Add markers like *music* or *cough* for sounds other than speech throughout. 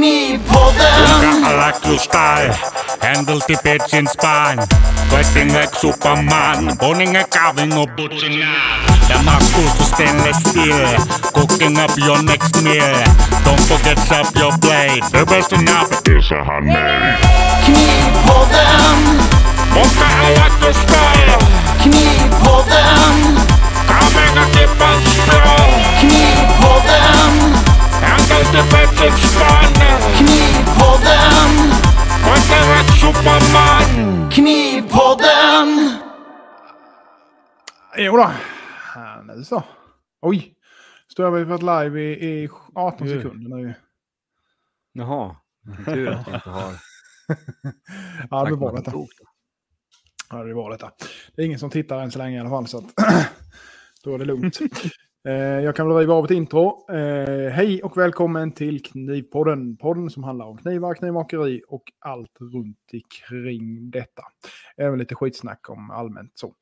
mi podem Galactus style, handle the pitch in spine. Fighting like Superman, boning and carving a butcher The mask to stainless steel, cooking up your next meal. Don't forget sharp your blade, the best enough is a handmade. Kimi podem Monster Galactus style Kimi podem Coming In spine. Knivpodden! Sweating like Superman. Knivpodden! Jo då. Här, nu så. Oj. Står vi varit live i, i 18 Oj. sekunder nu. Jaha, tur att vi inte har *laughs* Ja, det var detta. Ja, det var detta. Det är ingen som tittar än så länge i alla fall, så att *clears throat* då är det lugnt. Eh, jag kan väl riva av ett intro. Eh, hej och välkommen till Knivpodden. Podden som handlar om knivar, knivmakeri och allt runt omkring detta. Även lite skitsnack om allmänt så.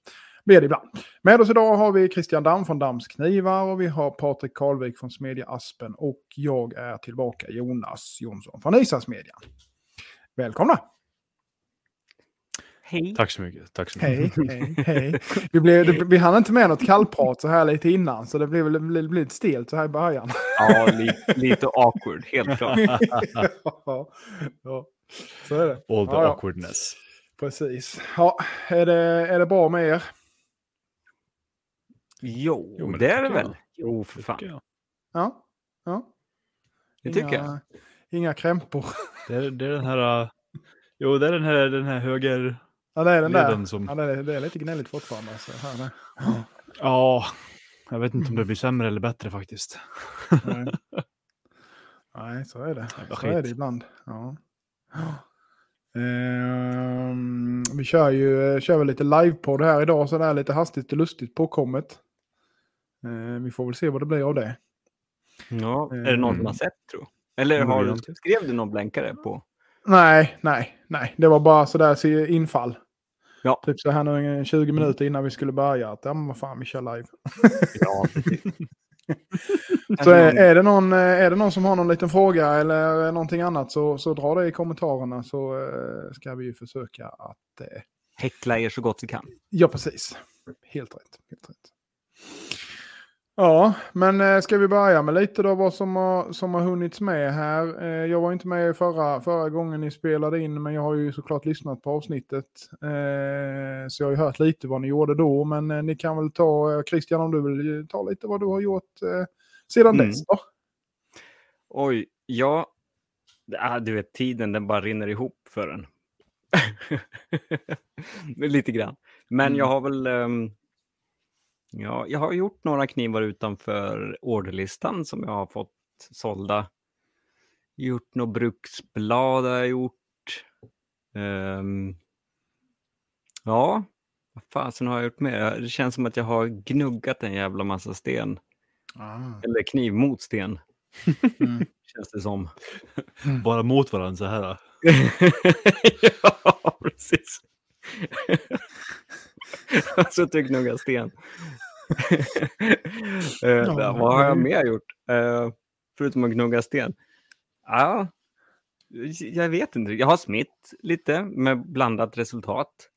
Blir det ibland. Med oss idag har vi Christian Damm från Dams Knivar och vi har Patrik Karlvik från Smedja Aspen och jag är tillbaka Jonas Jonsson från Isasmedjan. Välkomna! Hej. Tack så mycket. Tack så mycket. Hej, hej, hej. *laughs* Vi, blev, det, vi hann inte med något kallprat så här lite innan, så det blev, väl- blev, blev lite stelt så här i början. Ja, lite, lite awkward, helt klart. *laughs* ja, ja, så är det. All the Ja, ja. awkwardness. Precis. Ja, är det, är det bra med er? Jo, Jo, det det är det väl? Jo, för fan. Jag. Ja, ja. Det tycker jag. Inga krämpor. Det är, det är den här... uh, Jo, det är den här, den här höger... Ja, det är den där. Som- Ja, det, är, det är lite gnälligt fortfarande. Så här, där. Ja, jag vet inte om det blir sämre eller bättre faktiskt. Nej. Nej, så är det. Så är det skit. ibland. Ja. Ehm, vi kör ju kör väl lite livepodd här idag, så det är lite hastigt och lustigt påkommet. Ehm, vi får väl se vad det blir av det. Ja, är det någon som har sett, tror? Eller Mm, har skrev du någon blänkare på? Nej, nej, nej. Det var bara sådär så infall. Ja. Typ så här nu 20 minuter innan vi skulle börja. Att, ja, men vad fan, vi kör live. *laughs* Ja. *laughs* Så är, är, det någon, eh, är det någon som har någon liten fråga eller någonting annat så, så dra det i kommentarerna så eh, ska vi ju försöka att... Eh, Häckla er så gott vi kan. ja, precis. Helt rätt. Helt rätt. Ja, men eh, ska vi börja med lite då vad som har, som har hunnits med här. Eh, jag var inte med förra, förra gången ni spelade in, men jag har ju såklart lyssnat på avsnittet. Eh, så jag har ju hört lite vad ni gjorde då, men ni kan väl ta, Christian om du vill ta lite vad du har gjort sedan Mm. dess då. Oj, ja. Ah, du vet, tiden den bara rinner ihop för en. *laughs* Lite grann. Men Mm. jag har väl... ehm, ja, jag har gjort några knivar utanför orderlistan som jag har fått sålda. Gjort några bruksblad har jag gjort. Ehm, ja, vad fasen har jag gjort mer? Det känns som att jag har gnuggat en jävla massa sten. Eller kniv mot sten. *laughs* Mm. Känns det som. *laughs* Bara mot varandra så här. *laughs* ja, precis. *laughs* Så att jag gnuggar sten. *laughs* Eh, Ja, vad har jag mer gjort? Eh, förutom att gnugga sten? Ja, jag vet inte. Jag har smitt lite med blandat resultat.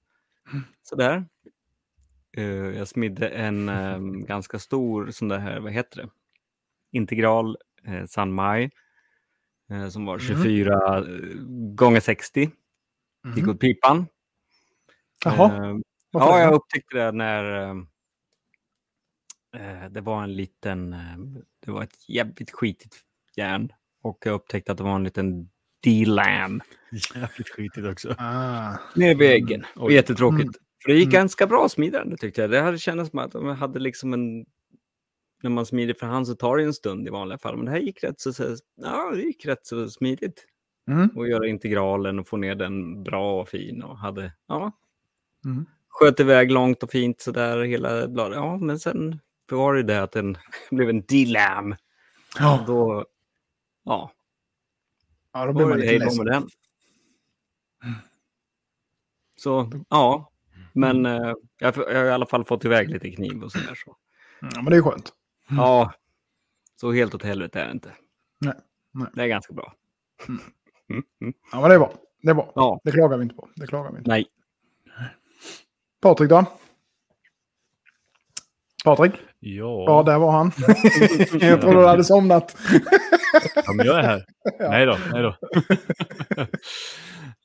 Sådär. Eh, jag smidde en eh, ganska stor sån där, vad heter det? Integral eh, Sanmai. Eh, som var 24 eh, gånger 60. Gick åt pipan. Jaha, varför ja, det? jag upptäckte det när eh, eh, det var en liten, eh, det var ett jävligt skitigt järn. Och jag upptäckte att det var en liten D-lam Jävligt skitigt också. Ah. nere vid äggen. Oj. Jättetråkigt. Mm. För det gick Mm. ganska bra att smida den, tyckte jag. Det hade känts som att man hade liksom en... När man smider för hand så tar det en stund i vanliga fall. Men det här gick rätt så, så, ja, det gick rätt så smidigt. Mm. Och göra integralen och få ner den bra och fin. Och hade, ja, Mm. Sköt iväg långt och fint sådär hela bladet. Ja, men sen var det det att den *laughs* blev en D-lam. Ja, Då, ja, ja, då blir man lite ledsen. med den. Så, ja. Men eh, jag, jag har i alla fall fått iväg lite kniv och sådär. Så. Ja, men det är skönt. Ja, så helt åt helvete är det inte. Nej, nej. Det är ganska bra. Ja, men det är bra. Det är bra. Ja, Det klagar vi inte på. Det klagar vi inte. nej. Patrik då? Patrik? Ja, Ja, där var han. *laughs* jag tror du hade somnat. ja men jag är här. Nej då, nej då. *laughs*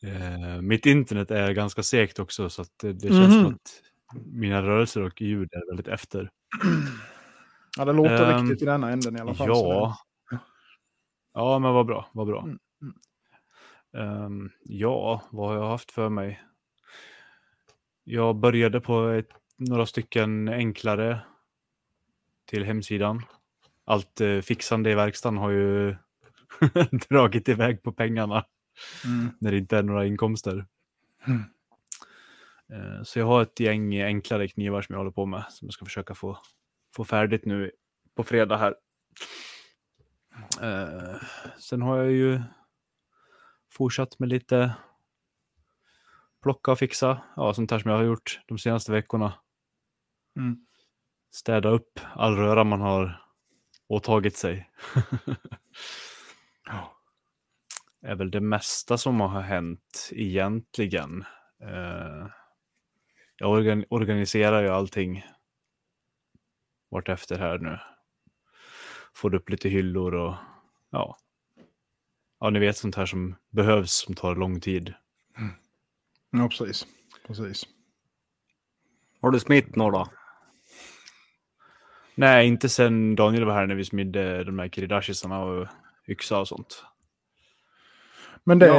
Eh, Mitt internet är ganska segt också så det, det känns som Mhm. att mina rörelser och ljud är väldigt efter. Ja, det låter Ehm, riktigt i denna änden i alla fall. Ja. Ja, men vad bra, vad bra. Mm, mm. Ehm, ja, vad har jag haft för mig? Jag började på ett, några stycken enklare till hemsidan. Allt eh, fixande i verkstaden har ju *laughs* dragit iväg på pengarna Mm. när det inte är några inkomster. Mm. Eh, Så jag har ett gäng enklare knivar som jag håller på med som jag ska försöka få, få färdigt nu på fredag här. Eh, Sen har jag ju fortsatt med lite plocka och fixa, ja sånt här som jag har gjort de senaste veckorna. Mm. Städa upp all röra man har åtagit sig. *laughs* är väl det mesta som har hänt egentligen. Eh, jag organ organiserar ju allting vartefter här nu. Får upp lite hyllor och ja. Ja, ni vet sånt här som behövs som tar lång tid. Ja, precis. precis. Har du smitt några? Nej, inte sen Daniel var här när vi smidde de här kiridashisarna och yxa och sånt. Men det... Ja.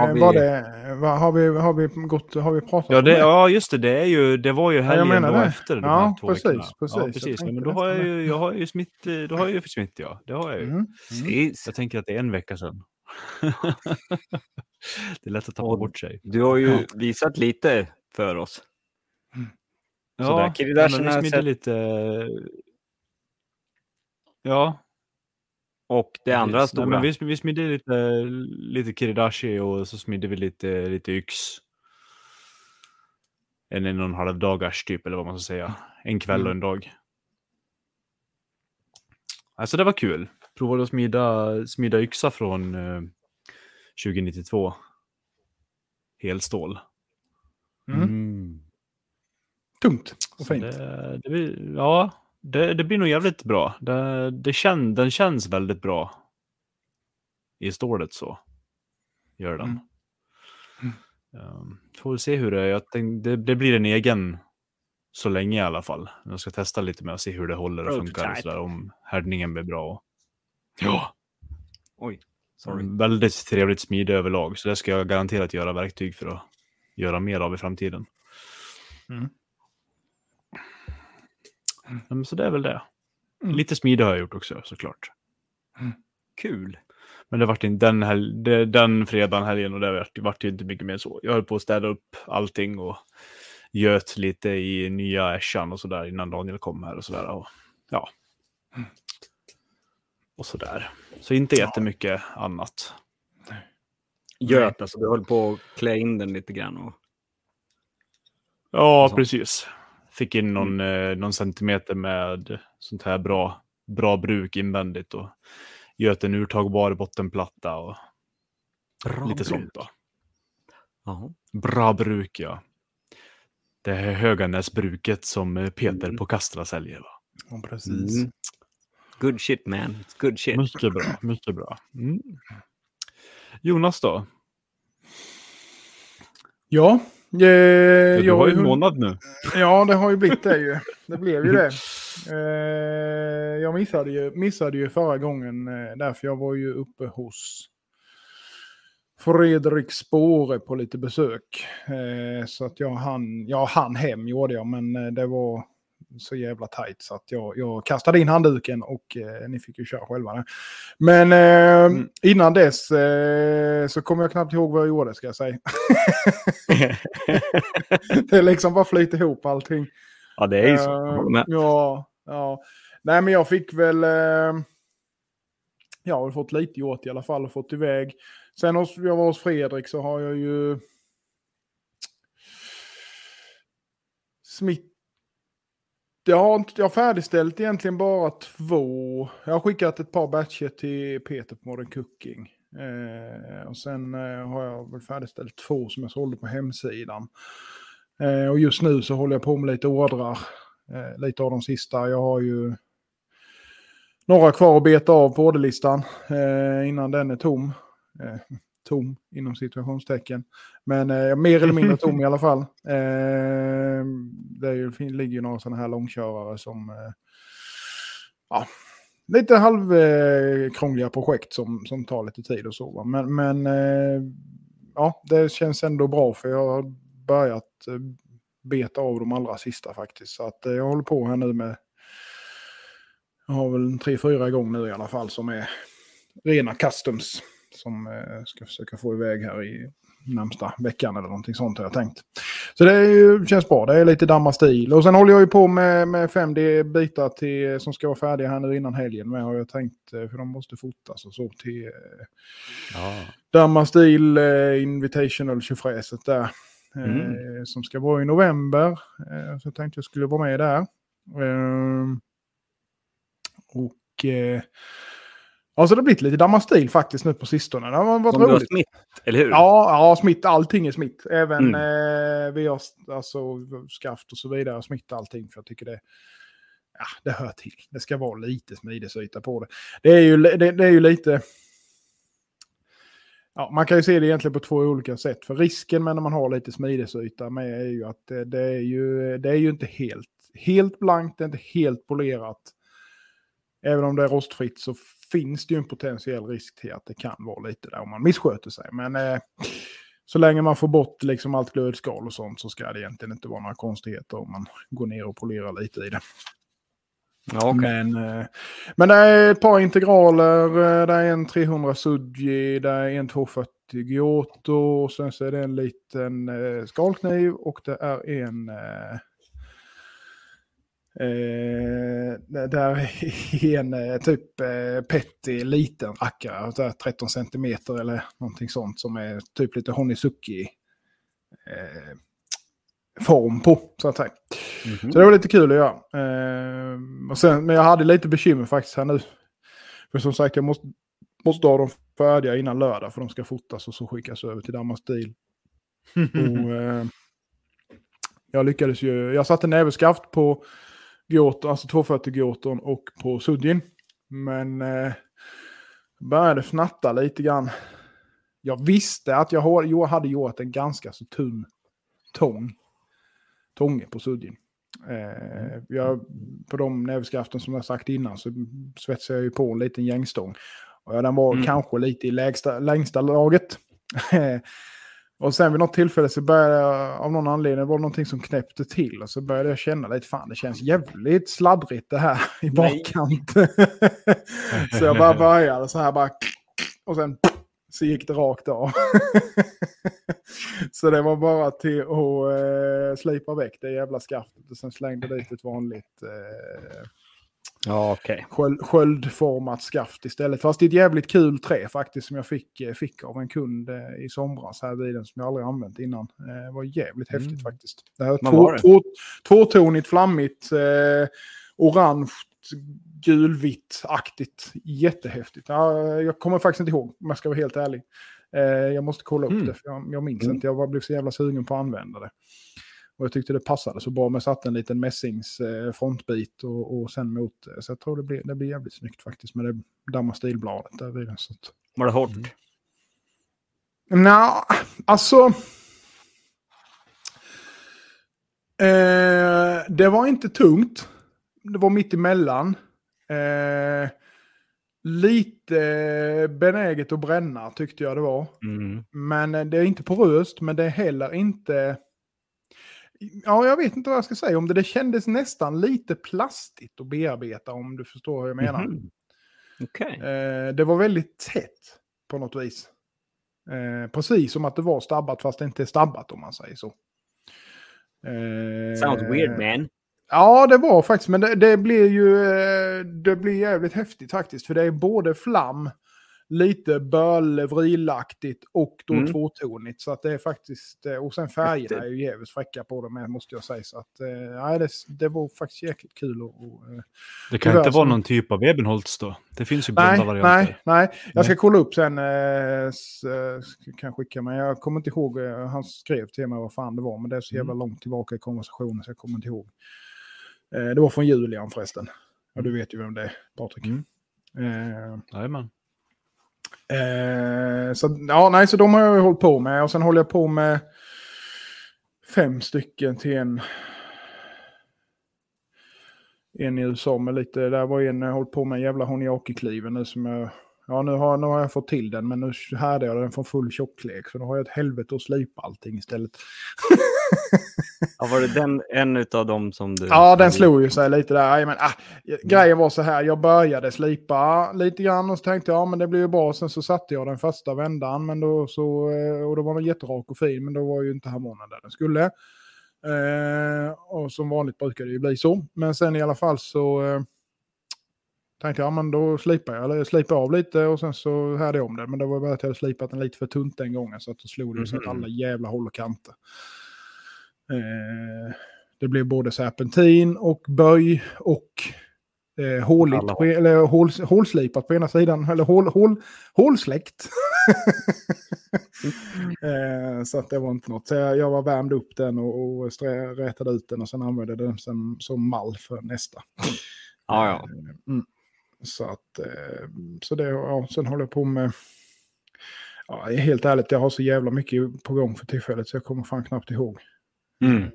har vi- Var det vad, har, vi, har, vi gått, har vi pratat Ja, om det, ja, just det. Det är ju, det var ju jag helgen menar då det. efter de Ja, här två precis, veckorna. precis. Ja, precis. Men då det har jag ju, jag har ju smitt, då har jag ju smitt, ja. Det har jag ju. Mm. Precis. Jag tänker att det är en vecka sedan. *laughs* det är lätt att tappa Och- bort sig. Du har ju Ja. visat lite för oss. Ja, Sådär, ja, kiridashin men vi smidde lite... Ja, Och det andra precis. stora. Nej, men vi, vi smidde lite, lite kiridashi och så smidde vi lite, lite yx. En en och en halv dagars typ, eller vad man ska säga. En kväll och en dag. Alltså det var kul. Provade att smida, smida yxa från eh, 2092. Helstål. Mm. Tungt och fint. Det, det blir, ja, det, det blir nog jävligt bra. Det, det kän, den känns väldigt bra i stålet så. Gör den. Mm. Um, får se hur det är. Jag tänkte, det, det blir en egen så länge i alla fall. Jag ska testa lite med och se hur det håller och funkar. Och sådär, om härdningen blir bra. Och... Ja, Oj, sorry. Mm, väldigt trevligt smide överlag. Så det ska jag garanterat göra verktyg för att göra mer av i framtiden. Mm. Men så det är väl det. Mm. Lite smide har jag gjort också såklart. Kul. Men det vart inte den, hel- det, den fredagen, helgen och det vart, vart ju inte mycket mer så. Jag höll på att städa upp allting och göt lite i nya äschan och sådär innan Daniel kom här och sådär. Och, ja. Och sådär. Så inte jättemycket annat. Göt, alltså du höll på att klä in den lite grann. Och... Ja, precis. Fick in någon, eh, någon centimeter med sånt här bra, bra bruk invändigt och göt en urtagbar bottenplatta och lite sånt då. Bra bruk, ja. Det är Höganäsbruket som eh, Peter Mm. på Kastra säljer. Va? Ja, precis. Mm. Good shit man. It's good shit. Mycket bra, mycket bra. Mm. Jonas då? Ja. Eh, du jag har ju en månad nu. Ja, det har ju blivit det ju. Det blev ju det. *laughs* Eh, jag missade ju, missade ju förra gången, eh, därför jag var ju uppe hos Fredrik Spåre på lite besök. Eh, så att jag hann, jag hann hem gjorde jag, men eh, det var så jävla tajt så att jag, jag kastade in handduken och eh, ni fick ju köra själva. Men eh, innan dess eh, så kommer jag knappt ihåg vad jag gjorde ska jag säga. *laughs* *laughs* det liksom bara flyter ihop allting. ja, det är ju så. Eh. Ja, ja. Nej, men jag fick väl... Eh, jag har fått lite gjort i alla fall och fått iväg. Sen hos, jag var hos Fredrik så har jag ju... Jag har, inte, jag har färdigställt egentligen bara två. Jag har skickat ett par batcher till Peter på Modern Cooking. Eh, och sen eh, har jag väl färdigställt två som jag sålde på hemsidan. Eh, och just nu så håller jag på med lite ordrar. Eh, lite av de sista. Jag har ju några kvar att beta av på orderlistan eh, innan den är tom. Eh, tom inom situationstecken. Men mer eller mindre tom i alla fall. *laughs* Det är ju, ligger ju några sådana här långkörare som... Eh, ja, lite halvkrångliga projekt som, som tar lite tid och så. va. Men, men eh, ja, det känns ändå bra för jag har börjat eh, beta av de allra sista faktiskt. Så att eh, jag håller på här nu med... Jag har väl en tre, fyra igång nu i alla fall som är rena customs. Som eh, ska försöka få iväg här i närmsta veckan eller någonting sånt har jag tänkt. Så det ju, känns bra. Det är lite damma stil. Och sen håller jag ju på med, med 5D-bitar till, som ska vara färdiga här nu innan helgen med har jag tänkt. eh, För de måste fotas och så till eh, Ja. Damma stil eh, Invitational tjofräset där. Eh, Mm. Som ska vara i november. Eh, så jag tänkte jag skulle vara med där. Eh, och... Eh, ja, så det har blivit lite Damma stil faktiskt nu på sistone. Det har varit Som har roligt. smitt, eller hur? Ja, ja, smitt. Allting är smitt. Även Mm. eh, vi har alltså, skaft och så vidare. Smitt allting för jag tycker det, ja, det hör till. Det ska vara lite smidesyta på det. Det är ju, det, det är ju lite... Ja, man kan ju se det egentligen på två olika sätt. För risken med när man har lite smidesyta med är ju att det, det, är, ju, det är ju inte helt, helt blankt, det är inte helt polerat. Även om det är rostfritt så finns det ju en potentiell risk till att det kan vara lite där om man missköter sig. Men eh, så länge man får bort liksom allt glödskal och sånt så ska det egentligen inte vara några konstigheter om man går ner och polerar lite i det. Ja, okej. Men, eh, men det är ett par integraler, eh, det är en 300 Sudji, det är en 240 Giotto, och sen så är det en liten eh, skalkniv och det är en... Eh, eh, där är en eh, typ eh, petty liten rackare, så här 13 centimeter eller någonting sånt som är typ lite Honeysuki eh, form på, så att säga. Mhm. Så det var lite kul att göra. Eh, och sen, men jag hade lite bekymmer faktiskt här nu. För som sagt, jag måste, måste ha dem färdiga innan lördag för de ska fotas och så skickas över till Damma Stil. *laughs* och, eh, jag lyckades ju, jag satte näverskaft på Giotto, alltså 240 Giotton och på Sudjin. Men eh, började fnatta lite grann. Jag visste att jag hade gjort en ganska så tunn tång. Tånge på Sudjin. Eh, jag, på de nävskaften som jag sagt innan så svetsar jag ju på en liten gängstång. Och den var Mm. kanske lite i lägsta, längsta laget. *laughs* och sen vid något tillfälle så började jag, av någon anledning, var det någonting som knäppte till. Och så började jag känna lite, fan det känns jävligt sladdrigt det här i bakkant. *laughs* så jag bara började så här bara, och sen så gick det rakt av. *laughs* så det var bara till att eh, slipa väck det jävla skaftet och sen slängde dit ett vanligt eh, Ja, sköld, sköldformat skaft istället. Fast det är ett jävligt kul trä faktiskt som jag fick, eh, fick av en kund eh, i somras här vid den som jag aldrig använt innan. Eh, Det var jävligt häftigt Mm. faktiskt. Det här två, två, tvåtonigt, flammigt, eh, orange, gulvitt-aktigt. Jättehäftigt. Ja, jag kommer faktiskt inte ihåg om jag ska vara helt ärlig. Eh, jag måste kolla upp Mm. det, för jag, jag minns Mm. inte. Jag bara blev så jävla sugen på att använda det. Och jag tyckte det passade så bra med satt en liten mässings eh, frontbit och, och sen mot. eh, Så jag tror det blir, det blir jävligt snyggt faktiskt med det damma stilbladet där vid. Så att... Var det hårt? Nja, alltså. Eh, det var inte tungt. Det var mitt emellan. Eh, lite benäget att bränna tyckte jag det var. Mm. Men eh, det är inte poröst, men det är heller inte... Ja, jag vet inte vad jag ska säga om det. Det kändes nästan lite plastigt att bearbeta om du förstår hur jag menar. Mhm. Okej. Eh, det var väldigt tätt på något vis. Eh, precis som att det var stabbat fast det inte är stabbat om man säger så. Eh, Sounds weird man. Ja, det var faktiskt, men det, det blir ju eh, det blir jävligt häftigt faktiskt. För det är både flam, lite bölvrilaktigt och då Mm. tvåtonigt. Så att det är faktiskt, eh, och sen färgerna är ju jävligt fräcka på dem med, måste jag säga. Så att, eh, nej, det, det var faktiskt jäkligt kul. Och, och, eh, Det kan inte så- vara någon typ av Ebenholts då. Det finns ju blonda nej, varianter. nej, nej. Jag ska kolla upp sen. Eh, eh, kan jag skicka, men jag kommer inte ihåg. Han skrev till mig vad fan det var, men det är så jävla Mm. långt tillbaka i konversationen så jag kommer inte ihåg. Eh, det var från Julian förresten. Ja, du vet ju vem det är, Patrik. Mm. Eh, Jajamän. Eh, så, ja, nej, så de har jag hållit på med. Och sen håller jag på med fem stycken till en. En i USA med lite, där var en jag hållit på med en jävla honiaki-kliven nu som jag, ja nu har, nu har jag fått till den men nu härdar jag den från full tjocklek så då har jag ett helvete att slipa allting istället. *laughs* Ja, var det den, en av dem som du... Ja, den slog ju sig lite där. Men, ah, grejen var så här, jag började slipa lite grann och så tänkte jag, ja men det blir ju bra. Sen så satte jag den första vändan men då så, eh, och då var den jätterak och fin, men då var ju inte harmonen där den skulle. Eh, och som vanligt brukar det ju bli så. Men sen i alla fall så eh, tänkte jag, ja men då slipar jag, eller slipar av lite och sen så hade jag om den. Men det var bara att jag hade slipat den lite för tunt den gången så att då slog det så att Mhm. alla jävla håll och kanter. Eh, det blev både serpentin och böj och eh, håligt, på, eller hål, hålslipat på ena sidan, eller hål, hål, hålsläckt. eh, så att det var inte något. Så jag, jag var värmd upp den och, och strä, rätade ut den och sen använde den som, som mall för nästa. Ja, ja. Mm. Så att, eh, så det, ja, sen håller jag på med, ja, helt ärligt, jag har så jävla mycket på gång för tillfället så jag kommer fan knappt ihåg. Mm.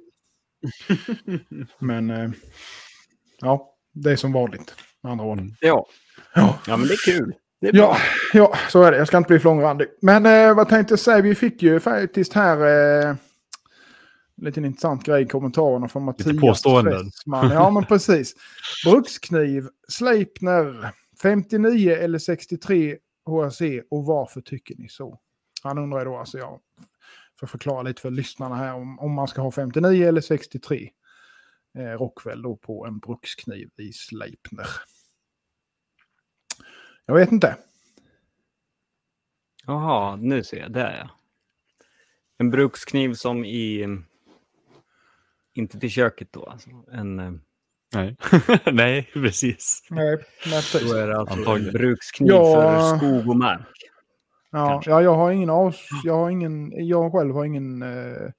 *laughs* Men eh, ja, det är som vanligt. Andra ord. Ja. Ja. ja, men det är kul. Det är. Ja, ja, så är det. Jag ska inte bli för långrandig. Men eh, vad tänkte jag säga? Vi fick ju faktiskt här eh, en liten intressant grej i kommentarerna från Mattias. påståenden. Westman. Ja, men precis. *laughs* Brukskniv, Sleipner, 59 eller 63 HRC och varför tycker ni så? Han undrar då, alltså jag får förklara lite för lyssnarna här om, om man ska ha 59 eller 63 eh, Rockwell då på en brukskniv i Sleipner. Jag vet inte. Jaha, nu ser jag. Där ja. En brukskniv som i... Inte till köket då alltså. En, eh, Nej. *laughs* Nej, precis. Nej, nej precis. då är det alltså en brukskniv Ja. för skog och mark. Ja, kanske. ja, jag har ingen av, jag har ingen, jag själv har ingen eh,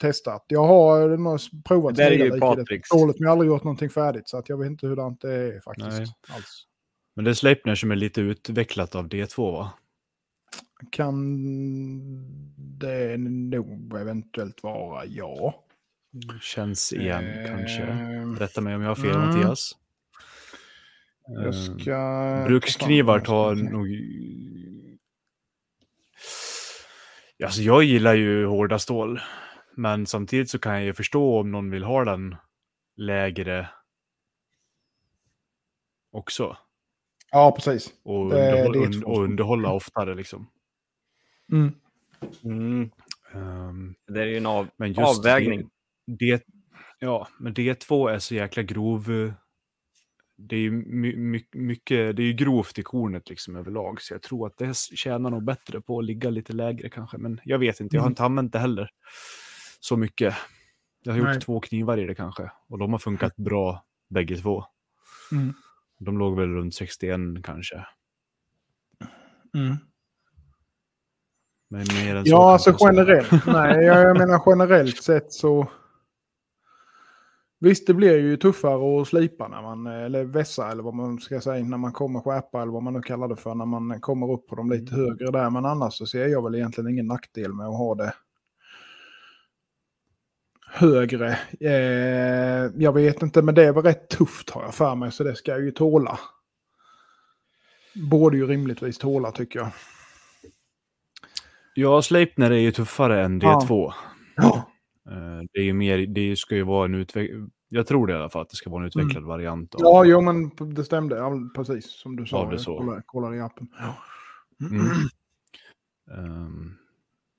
testat. Jag har nog provat Det där är ju Patriks. dåligt, men jag har aldrig gjort någonting färdigt så att jag vet inte hur det är faktiskt. Nej. Alls. Men det är Sleipner som är lite utvecklat av D2 va? Kan det nog eventuellt vara ja. Känns igen kanske. Eh, Rätta mig om jag har fel Mm. Mattias. Jag Eh, ska... Bruksknivar tar nog... Alltså jag gillar ju hårda stål. Men samtidigt så kan jag ju förstå om någon vill ha den lägre också. Ja, precis. Och, Det- underhåll, det två och underhålla oftare liksom. Mm. Mm. Ehm, Det är ju en av, men just avvägning. Det, det, ja, men D2 är så jäkla grov. Det är ju my, my, mycket, det är ju grovt i kornet liksom överlag. Så jag tror att det tjänar nog bättre på att ligga lite lägre kanske. Men jag vet inte, jag har Mm. inte använt det heller så mycket. Jag har gjort Nej. två knivar i det kanske. Och de har funkat *laughs* bra bägge två. Mm. De låg väl runt 61 kanske. Mm. Men mer än så Ja, alltså generellt. Nej, jag jag menar generellt sett så... Visst, det blir ju tuffare att slipa när man, eller vässa eller vad man ska säga, när man kommer skärpa eller vad man nu kallar det för, när man kommer upp på de lite högre där. Men annars så ser jag väl egentligen ingen nackdel med att ha det högre. Eh, jag vet inte, men det väl rätt tufft har jag för mig, så det ska jag ju tåla. Borde ju rimligtvis tåla tycker jag. Ja, Sleipner är ju tuffare än Ja. D2. Ja. Eh, Det är ju mer, det ska ju vara en utvecklad, jag tror det i alla fall, att det ska vara en utvecklad variant av. Mm. Ja, jo, men det stämde. Ja, precis som du sa. Ja, det så. Kollade, i appen. Mm. Ehm,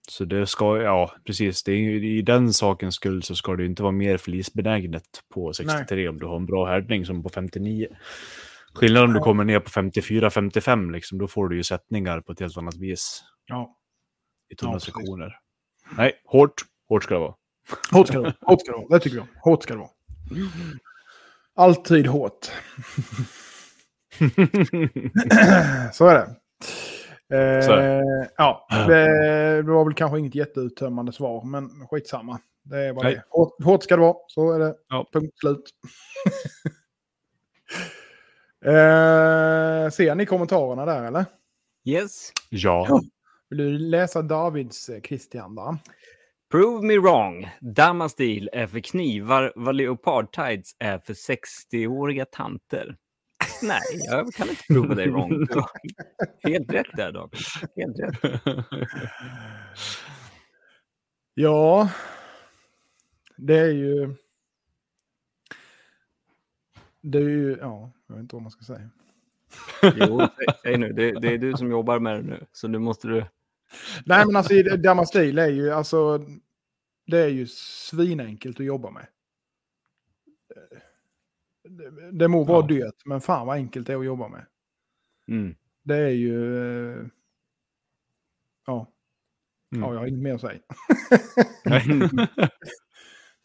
så det ska, ja precis, det är, i den sakens skull så ska det ju inte vara mer flisbenägnet på 63 om du har en bra härdning som på 59. Skillnaden om du kommer ner på 54-55, liksom, då får du ju sättningar på ett helt annat vis Ja, i tunna Ja, sektioner. Nej, hårt. Hårt ska det vara. Hårt ska det vara. Hårt ska det vara. Det tycker jag. Hårt ska det vara. Alltid hårt. *laughs* Så är det. Eh, Så Ja, det, det var väl kanske inget jätteuttömmande svar, men skitsamma. Det är bara Nej. det. Hårt, hårt ska det vara, så är det. Ja. Punkt slut. *laughs* eh, ser ni kommentarerna där eller? Yes. Ja. Vill du läsa Davids eh, Christian där? Prove me wrong. Damastil är för knivar vad Leopard Tides är för 60-åriga tanter. Nej, jag kan inte prova dig wrong. *laughs* Helt rätt där, David. Helt rätt. Ja, det är ju... Det är ju, ja, jag vet inte vad man ska säga. Jo, säg nu. Det, det är du som jobbar med det nu, så nu måste du... Nej, men alltså Damastil är ju, alltså, det är ju svinenkelt att jobba med. Det, det må vara Ja. dyrt, men fan vad enkelt det är att jobba med. Mm. Det är ju... eh, Ja, Mm. ja jag har inget mer att säga. *laughs*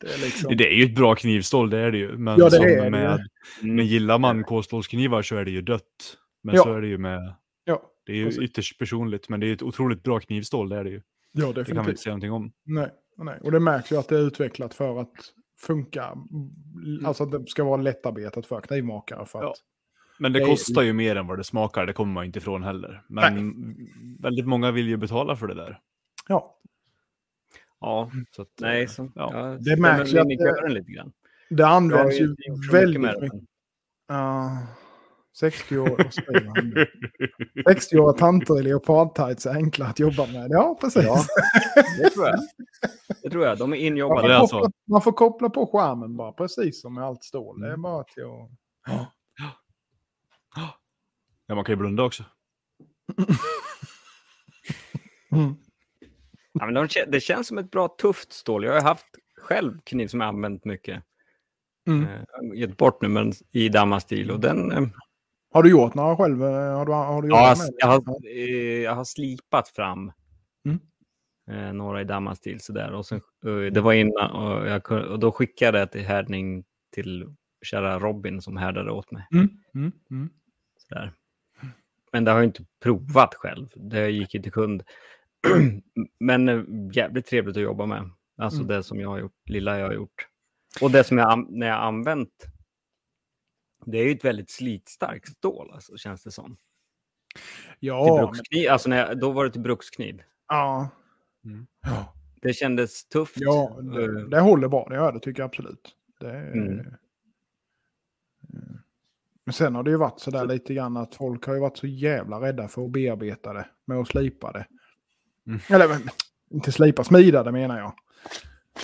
Det är liksom... Det är ju ett bra knivstål, det är det ju. Men Ja, det är det med, ju. men gillar man kolstålsknivar så är det ju dött. Men Ja. så är det ju med... Ja, Det är ju ytterst personligt, men det är ett otroligt bra knivstål, det är det ju. ja Det kan man inte säga någonting om. Nej, nej, och det märks ju att det är utvecklat för att funka. Alltså att det ska vara lättarbetat för knivmakare. För Ja. att, Men det Det är- kostar ju mer än vad det smakar, det kommer man inte ifrån heller. Men väldigt många vill ju betala för det där. ja, Ja, Så att, nej, eh, så, ja. ja, Det märks ju att det- kören lite grann. det används ju mycket väldigt mycket. men- Ja, 60 år, vad säger han nu? 60-åriga tanter i leopardtights är enkla att jobba med. Ja, precis. Ja. Det tror jag. Det tror jag. De är man, injobbade. får det är alltså- koppla, man får koppla på skärmen bara, precis som med allt stål. Det är bara till att... Ja, man kan ju blunda också. Mm. Ja, men de, det känns som ett bra tufft stål. Jag har haft själv kniv som jag använt mycket. Mm. Eh, jag har gett bort nu, men i dammastil. Och den... Eh, Har du gjort några själv? Har du, har du ja, jag, har- jag, eh, jag har slipat fram Mm. eh, några i dammastil sådär. Och sen, eh, det var innan och, jag, och då skickade jag till härdning till kära Robin som härdade åt mig. Mm. Mm. Mm. Sådär. Men det har jag inte provat själv. Det gick till kund. *clears throat* Men eh, jävligt trevligt att jobba med. Alltså Mm. det som jag har gjort, lilla jag har gjort. Och det som jag, när jag använt, det är ju ett väldigt slitstarkt stål, alltså, känns det som. Till Ja, brukskniv, alltså när jag, då var det till brukskniv. ja. Mm. ja. Det kändes tufft. Ja, Eh, det, det håller bra. Det gör det, tycker jag absolut. Det, Mm. eh, Men sen har det ju varit så där lite grann att folk har ju varit så jävla rädda för att bearbeta det med att slipa det. Mm. Eller inte slipa, smida det menar jag.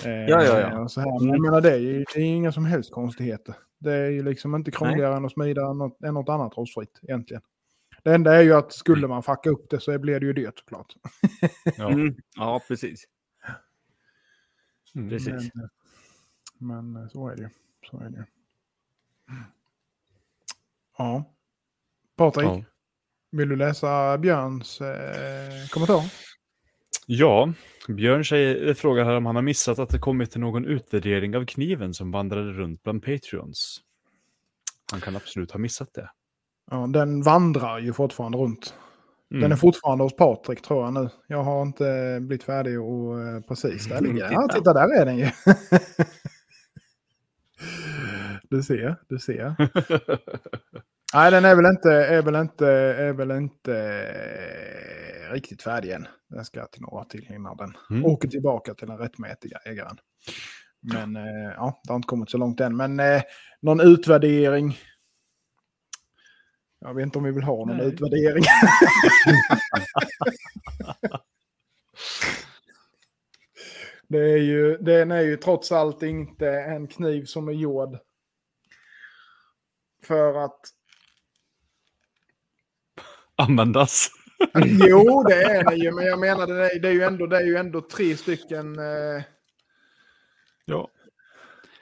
Eh, Ja, ja, ja. och Så här. Men jag menar, det är ju det är inga som helst konstigheter. Det är ju liksom inte krångligare än att smida något, än något annat rostfritt egentligen. Det enda är ju att skulle man fucka upp det så blir det ju dyrt såklart. Ja. Mm, ja, precis. Mm. Precis. Men, men så är det ju. Så är det ju. Ja. Patrik, Ja. vill du läsa Björns eh, kommentar? Ja, Björn säger, frågar här om han har missat att det kommit någon utvärdering av kniven som vandrade runt bland Patreons. Han kan absolut ha missat det. Ja, den vandrar ju fortfarande runt. Mm. Den är fortfarande hos Patrik tror jag nu. Jag har inte blivit färdig och eh, precis där ligger den. Ja, *laughs* titta där är den ju. *laughs* du ser, du ser. *laughs* Nej, den är väl inte, är väl inte, är väl inte eh, riktigt färdig än. Den ska till några till innan den Mm. åker tillbaka till den rättmätiga ägaren. Men eh, ja, det har inte kommit så långt än. Men eh, någon utvärdering. Jag vet inte om vi vill ha någon Nej. utvärdering. *laughs* det är ju, den är ju trots allt inte en kniv som är gjord för att Användas. *laughs* Jo, det är det ju, men jag menar det är, det är, ju, ändå, det är ju ändå tre stycken... Eh, Ja.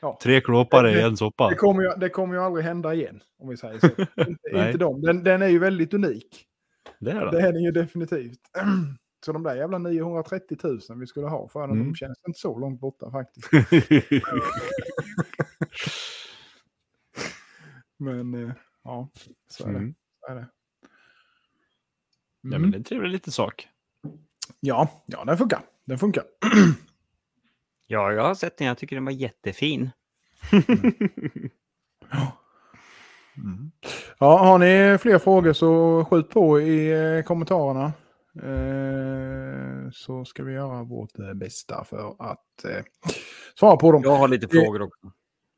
ja. Tre klåpare i en soppa. Det kommer, ju, det kommer ju aldrig hända igen, om vi säger så. *laughs* inte, dem. Den, den är ju väldigt unik. Det är Det det. är den ju definitivt. *clears throat* Så de där jävla 930 000 vi skulle ha för den, Mm. de känns inte så långt borta faktiskt. *laughs* Men eh, ja, så är det. Mm. Så är det. Ja, Mm. men det är en trevlig liten sak. ja, ja, den funkar. Den funkar. *clears throat* Ja, jag har sett den. Jag tycker den var jättefin. Ja, har ni fler frågor så skjut på i eh, kommentarerna. Eh, så ska vi göra vårt eh, bästa för att eh, svara på dem. Jag har lite frågor också.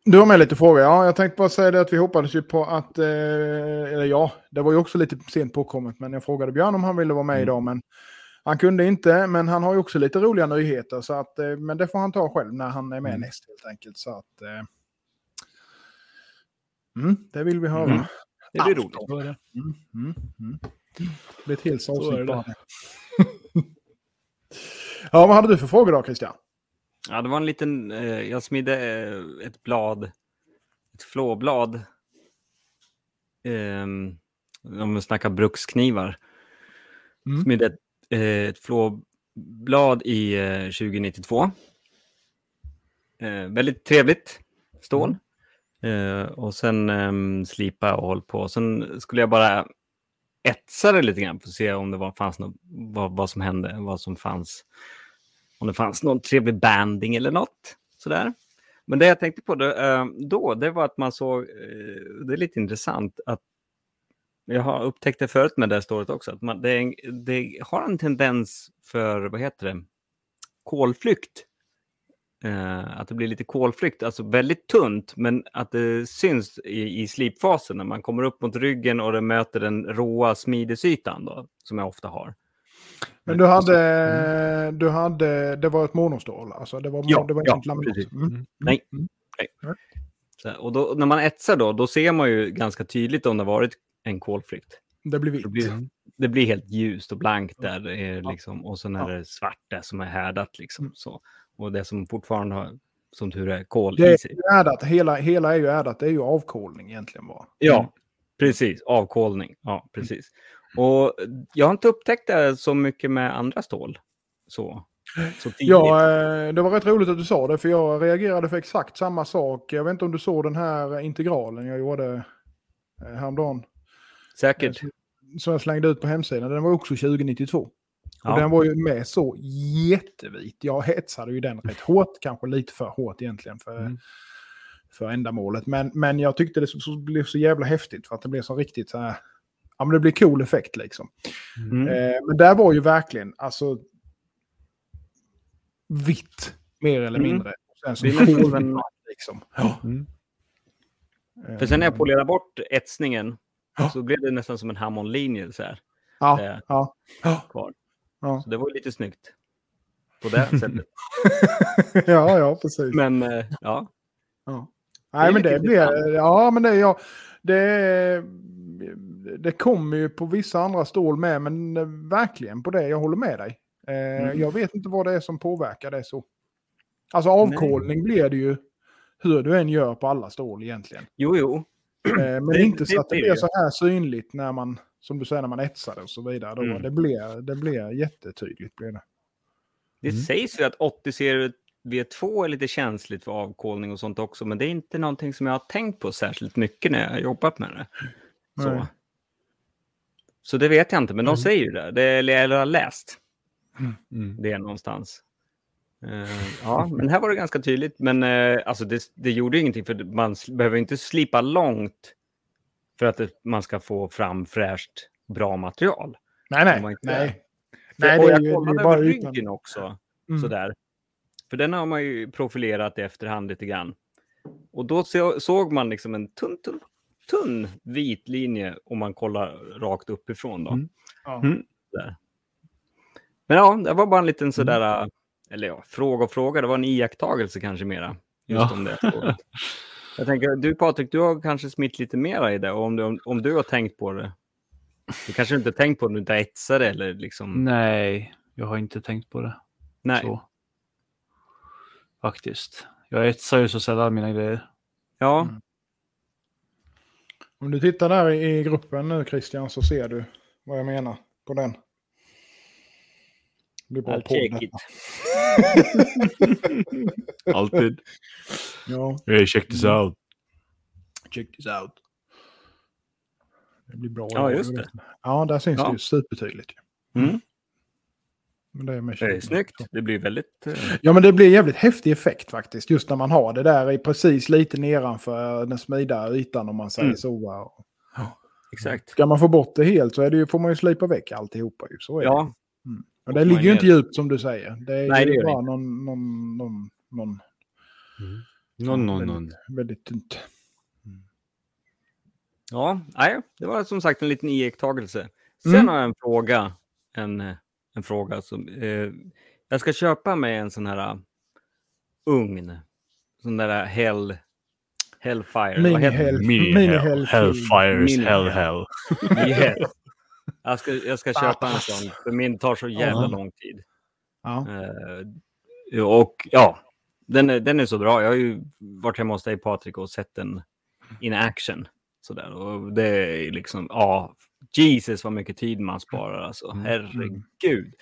Du har med lite frågor. Ja, jag tänkte bara säga det att vi hoppades ju på att, eh, eller ja, det var ju också lite sent påkommet, men jag frågade Björn om han ville vara med Mm. idag, men han kunde inte, men han har ju också lite roliga nyheter, så att, eh, men det får han ta själv när han är med Mm. näst helt enkelt. Så att, eh, mm, det vill vi höra. Mm. Det blir roligt. Det. Mm, mm, mm. Det blir ett helt avsnitt bara. *laughs* ja, vad hade du för frågor då, Christian? Ja, det var en liten... Eh, jag smidde eh, ett blad. Ett flåblad. Eh, om vi snackar bruksknivar. Mm. Smidde ett, eh, ett flåblad i eh, 2092. Eh, väldigt trevligt stål. Eh, och sen eh, slipa och håll på. Sen skulle jag bara etsa det lite grann för att se om det var, fanns något, vad, vad som hände, vad som fanns. Om det fanns någon trevlig banding eller något. Sådär. Men det jag tänkte på då, eh, då det var att man såg, eh, det är lite intressant, att jag har upptäckt det förut med det här stålet också, att man, det, en, det har en tendens för, vad heter det, kolflykt. Eh, att det blir lite kolflykt, alltså väldigt tunt, men att det syns i, i slipfasen när man kommer upp mot ryggen och det möter den råa smidesytan då, som jag ofta har. Men du hade, du hade, det var ett monostål, alltså det var, Ja, det var ja, inte laminat. precis. Mm. Nej. Mm. Så, här, och då, när man etsar då, då ser man ju ganska tydligt om det varit en kolflykt. Det blir Det vitt. blir, det blir helt ljust och blankt där. Det är liksom, och sen är det svart där som är härdat. Liksom, så. Och det som fortfarande har, som tur är, kol Det i är sig. ju ärdat, hela, hela är ju ärdat, det är ju avkolning egentligen bara. Ja, precis. Avkolning. Ja, precis. Och jag har inte upptäckt det så mycket med andra stål. Så. Ja, eh, det var rätt roligt att du sa det, för jag reagerade för exakt samma sak. Jag vet inte om du såg den här integralen jag gjorde eh, häromdagen. Säkert. Som jag slängde ut på hemsidan. Den var också 2092. Ja. Och den var ju med så jättevit. Jag hetsade ju den rätt hårt, kanske lite för hårt egentligen för, Mm. för ändamålet. Men, men jag tyckte det så, så blev så jävla häftigt för att det blev så riktigt så här... Ja, men det blir cool effekt liksom. Mm. Eh, men där var ju verkligen, alltså... Vitt, mer eller Mm. mindre. Sen så Det är nästan som en- liksom. Ja. Mm. För sen när jag polerade bort etsningen Ja. så blev det nästan som en Hammond-linje så här, Ja, eh, ja, kvar. ja. Så det var ju lite snyggt på det *laughs* sättet. ja, ja, precis. Men eh, ja, Ja. Nej, men det blir... Ja, men det... Ja, det, det kommer ju på vissa andra stål med, men eh, verkligen på det. Jag håller med dig. Eh, Mm. Jag vet inte vad det är som påverkar det så. Alltså avkolning blir det ju hur du än gör på alla stål egentligen. jo, jo. Eh, men Det- inte det så att det blir blir det. så här synligt när man, som du säger, när man etsar det och så vidare. Då. Mm. Det, blir, det blir jättetydligt. Blir det. Det Mm. sägs ju att 80 serie V2 är lite känsligt för avkolning och sånt också, men det är inte någonting som jag har tänkt på särskilt mycket när jag har jobbat med det. Så, Nej. Så det vet jag inte, men de Mm. säger ju det. det eller jag har läst Mm. det någonstans. Eh, ja, men här var det ganska tydligt. Men eh, alltså det, det gjorde ingenting, för man behöver inte slipa långt för att det, man ska få fram fräscht, bra material. Nej, nej. inte- nej. För, Nej, och jag ju- kollade över ryggen också. Mm. Sådär. För den har man ju profilerat i efterhand lite grann. Och då så, såg man liksom en tunn, tunn, tunn vit linje om man kollar rakt uppifrån. Då. Mm. Ja. Mm. Där. Men ja, det var bara en liten sådär, Mm. eller ja, fråga och fråga. Det var en iakttagelse kanske mera. Just Ja. om det. Jag tänker, du Patrik, du har kanske smitt lite mera i det. Och om du, om du har tänkt på det. Du kanske inte har tänkt på det, du inte etsar eller liksom. Nej, jag har inte tänkt på det. Nej. Så. Faktiskt. Jag etsar ju så sällan mina grejer. Ja, Mm. Om du tittar där i gruppen nu Christian så ser du vad jag menar på den. Det blir detta. it. *laughs* Alltid. Ja, Hey, check this Mm. out. check this out. Det blir bra. Ja, just det. Ja, där syns Ja. det ju supertydligt. Mm. Men det, är med Det är snyggt. Det blir väldigt... eh, Ja, men det blir jävligt häftig effekt faktiskt. Just när man har det där i precis lite nedanför den smida ytan om man säger Mm. så. va. Exakt. Ska man få bort det helt så är det ju, får man ju slipa väck alltihopa. Ju. Så är det. Ja, Och det ligger ju inte djupt som du säger. Det är Nej, ju det bara någon, någon, någon, någon Någon, någon, väldigt, någon. väldigt tunt. ja nej, det var som sagt en liten iakttagelse. Sen Mm. har jag en fråga. En, eh, en fråga som... Eh, jag ska köpa mig en sån här uh, ugn. Sån där Hell... Hellfire. Vad heter Mini-hell. Mini Mini hell. hell. Hellfires Mini hell hell. hell. Yes. *laughs* Jag ska, jag ska köpa en sån, för min tar så jävla Ja. lång tid. Ja. Eh, och ja, den är, den är så bra. Jag har ju varit hemma hos dig Patrik och sett den in action. Sådär. Och det är liksom, ja, Jesus vad mycket tid man sparar alltså. Mm. Herregud.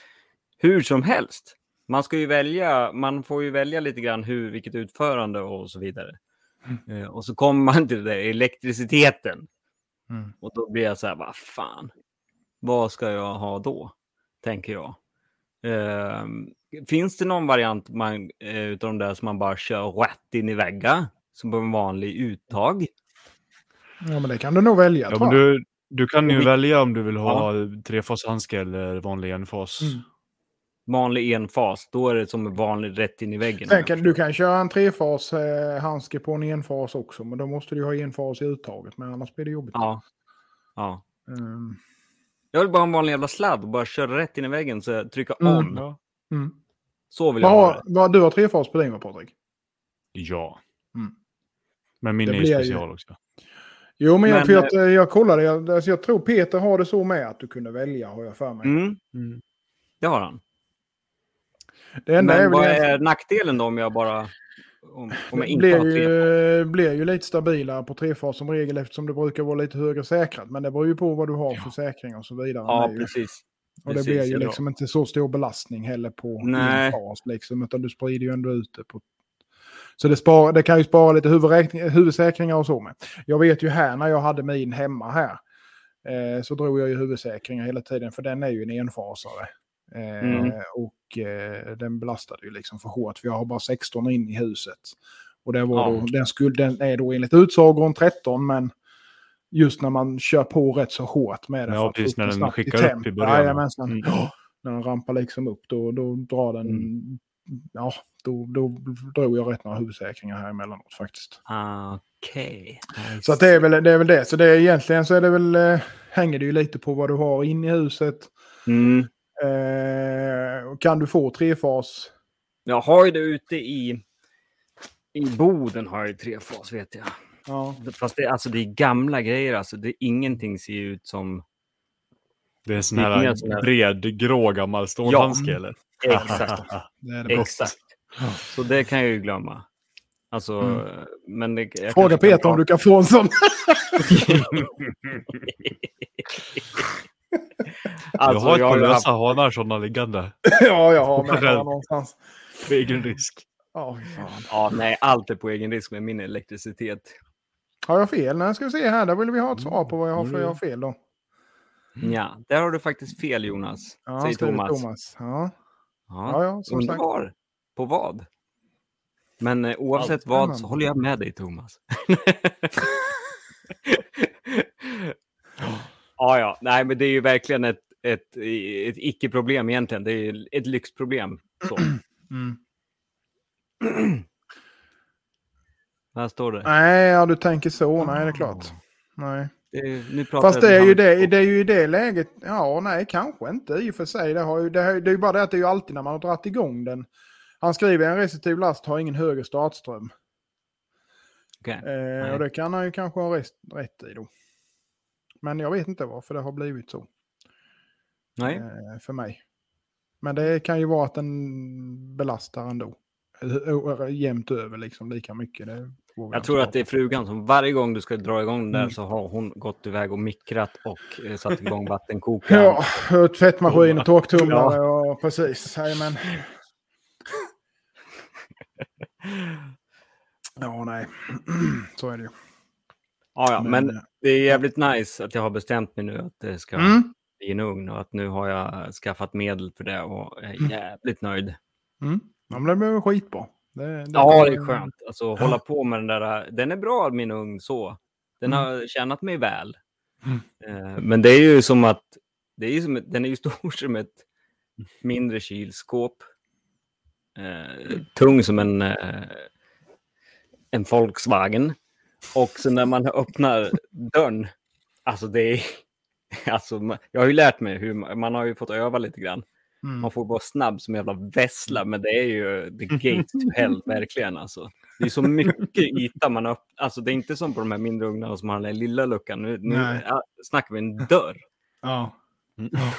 Hur som helst. Man ska ju välja, man får ju välja lite grann hur, vilket utförande och så vidare. Mm. Eh, och så kommer man till det, där, elektriciteten. Mm. Och då blir jag så här, vad fan, vad ska jag ha då? Tänker jag. Ehm, finns det någon variant man, eh, utav de där som man bara kör rätt in i väggar? Som på en vanlig uttag? ja, men det kan du nog välja Ja, tror men jag. du, du kan ju vi- välja om du vill ha trefashandske eller vanlig enfas. Mm. Vanlig enfas, då är det som en vanlig rätt in i väggen. Sen kan, du kan köra en trefas eh, handske på en enfas också, men då måste du ha enfas i uttaget, men annars blir det jobbigt. Ja. ja. Mm. Jag vill bara ha en vanlig jävla sladd och bara köra rätt in i väggen så jag trycker Mm. on. Ja. Mm. Så vill jag ha det. vad, du har trefas på din va, Patrik? ja. Mm. Men min Det är ju- special också. Jo, men, jag, Men, för jag, jag kollade, jag, alltså, jag tror Peter har det så med att du kunde välja, har jag för mig. Mm, Mm. det har han. Det är Men väl vad är nackdelen då om jag bara... Om, om jag det inte blir har ju, blir ju lite stabilare på trefas som regel eftersom det brukar vara lite högre säkrat. Men det beror ju på vad du har för säkring och så vidare. Ja, precis. och det precis, blir ju jag liksom inte så stor belastning heller på Nej. en fas. Liksom, utan du sprider ju ändå ut det. På... Så det, spar, det kan ju spara lite huvudsäkringar och så med. Jag vet ju här när jag hade min hemma här. Eh, så drog jag ju huvudsäkringar hela tiden för den är ju en enfasare. Eh, Mm. Och eh, den belastade ju liksom för hårt. För jag har bara 16 in i huset. Och det var Ja. då, den, skulle, den är då enligt utsagor en 13 men just när man kör på rätt så hårt med den. Ja, precis, när den skickar upp i början. Jajamensan. Mm. Ja, när den rampar liksom upp då, då drar den... Mm. Ja, då, då drog jag rätt några huvudsäkringar här emellanåt faktiskt. Okej. I Så att det, är väl, det är väl det. Så det är egentligen så är det väl, eh, hänger det ju lite på vad du har in i huset. Mm. Eh, och kan du få trefas? Jag har ju det ute i... I Boden har jag ju trefas vet jag. Ja. Fast det, alltså, det är gamla grejer alltså. Det, ingenting ser ut som... Det är en sån här här- bred, grå gammal stålhandske Ja. eller? Exakt. *laughs* Det är det. Exakt. Så det kan jag ju glömma. Alltså, Mm. men det, jag Fråga Peter om du kan få en sån. *laughs* Alltså, jag har ett par haft- lösa hanar sådana liggande. *laughs* ja, jag har med någonstans. För egen risk. Ja, fy fan. Ja, nej, allt är på egen risk med min elektricitet. Har jag fel? Nej, ska vi se här. Där vill vi ha ett svar på vad jag har för Mm. jag har fel då. Ja, där har du faktiskt fel Jonas, Ja, skriver Thomas. Thomas. Ja, Ja, ja, som sagt. var. På vad? Men eh, oavsett Allt vad så håller jag med dig Thomas. *laughs* ja, ja, nej, men det är ju verkligen ett, ett, ett icke-problem egentligen. Det är ett lyxproblem. Så. Mm. Här står det. Nej, ja, du tänker så. Nej, det är klart. Nej. Nu pratar Fast det är, ju det, det är ju i det läget. Ja, nej, kanske inte i och för sig. Det, har ju, det, är ju bara det att det är ju alltid när man har dragit igång den. Han skriver en restriktiv last har ingen högre startström. Okej. Eh, och det kan han ju kanske ha rätt, rätt i då. Men jag vet inte varför det har blivit så Nej, eh, för mig. Men det kan ju vara att den belastar ändå. jämnt över liksom lika mycket. Det Jag inte tror att det är frugan som varje gång du ska dra igång den där Mm. så har hon gått iväg och mikrat och eh, satt *laughs* igång vattenkokaren. Ja, tvättmaskin och torktumlare och precis. Jajamän. *laughs* Ja, nej. *clears throat* Så är det ju. Ja, ja, men Men- det är jävligt nice att jag har bestämt mig nu att det ska Mm. bli en ugn och att nu har jag skaffat medel för det och är Mm. jävligt nöjd. Mm. Ja, men det väl skitbra. Det, det, Ja, det är skönt. Alltså hålla på med den där. Den är bra, min ugn, så. Den Mm. har tjänat mig väl. Eh, Men det är ju som att, det är som, den är ju *laughs* stor som ett mindre kylskåp. Eh, tung som en, eh, en Volkswagen. Och så när man öppnar dörren, alltså det är, *laughs* alltså jag har ju lärt mig hur, man man har ju fått öva lite grann. Mm. Man får vara snabb som jävla vessla, men det är ju the *laughs* gate to hell, verkligen alltså. Det är så mycket yta man upp, alltså det är inte som på de här mindre ugnarna som har den där lilla luckan. Nu, nu ja, snackar vi en dörr, Ja.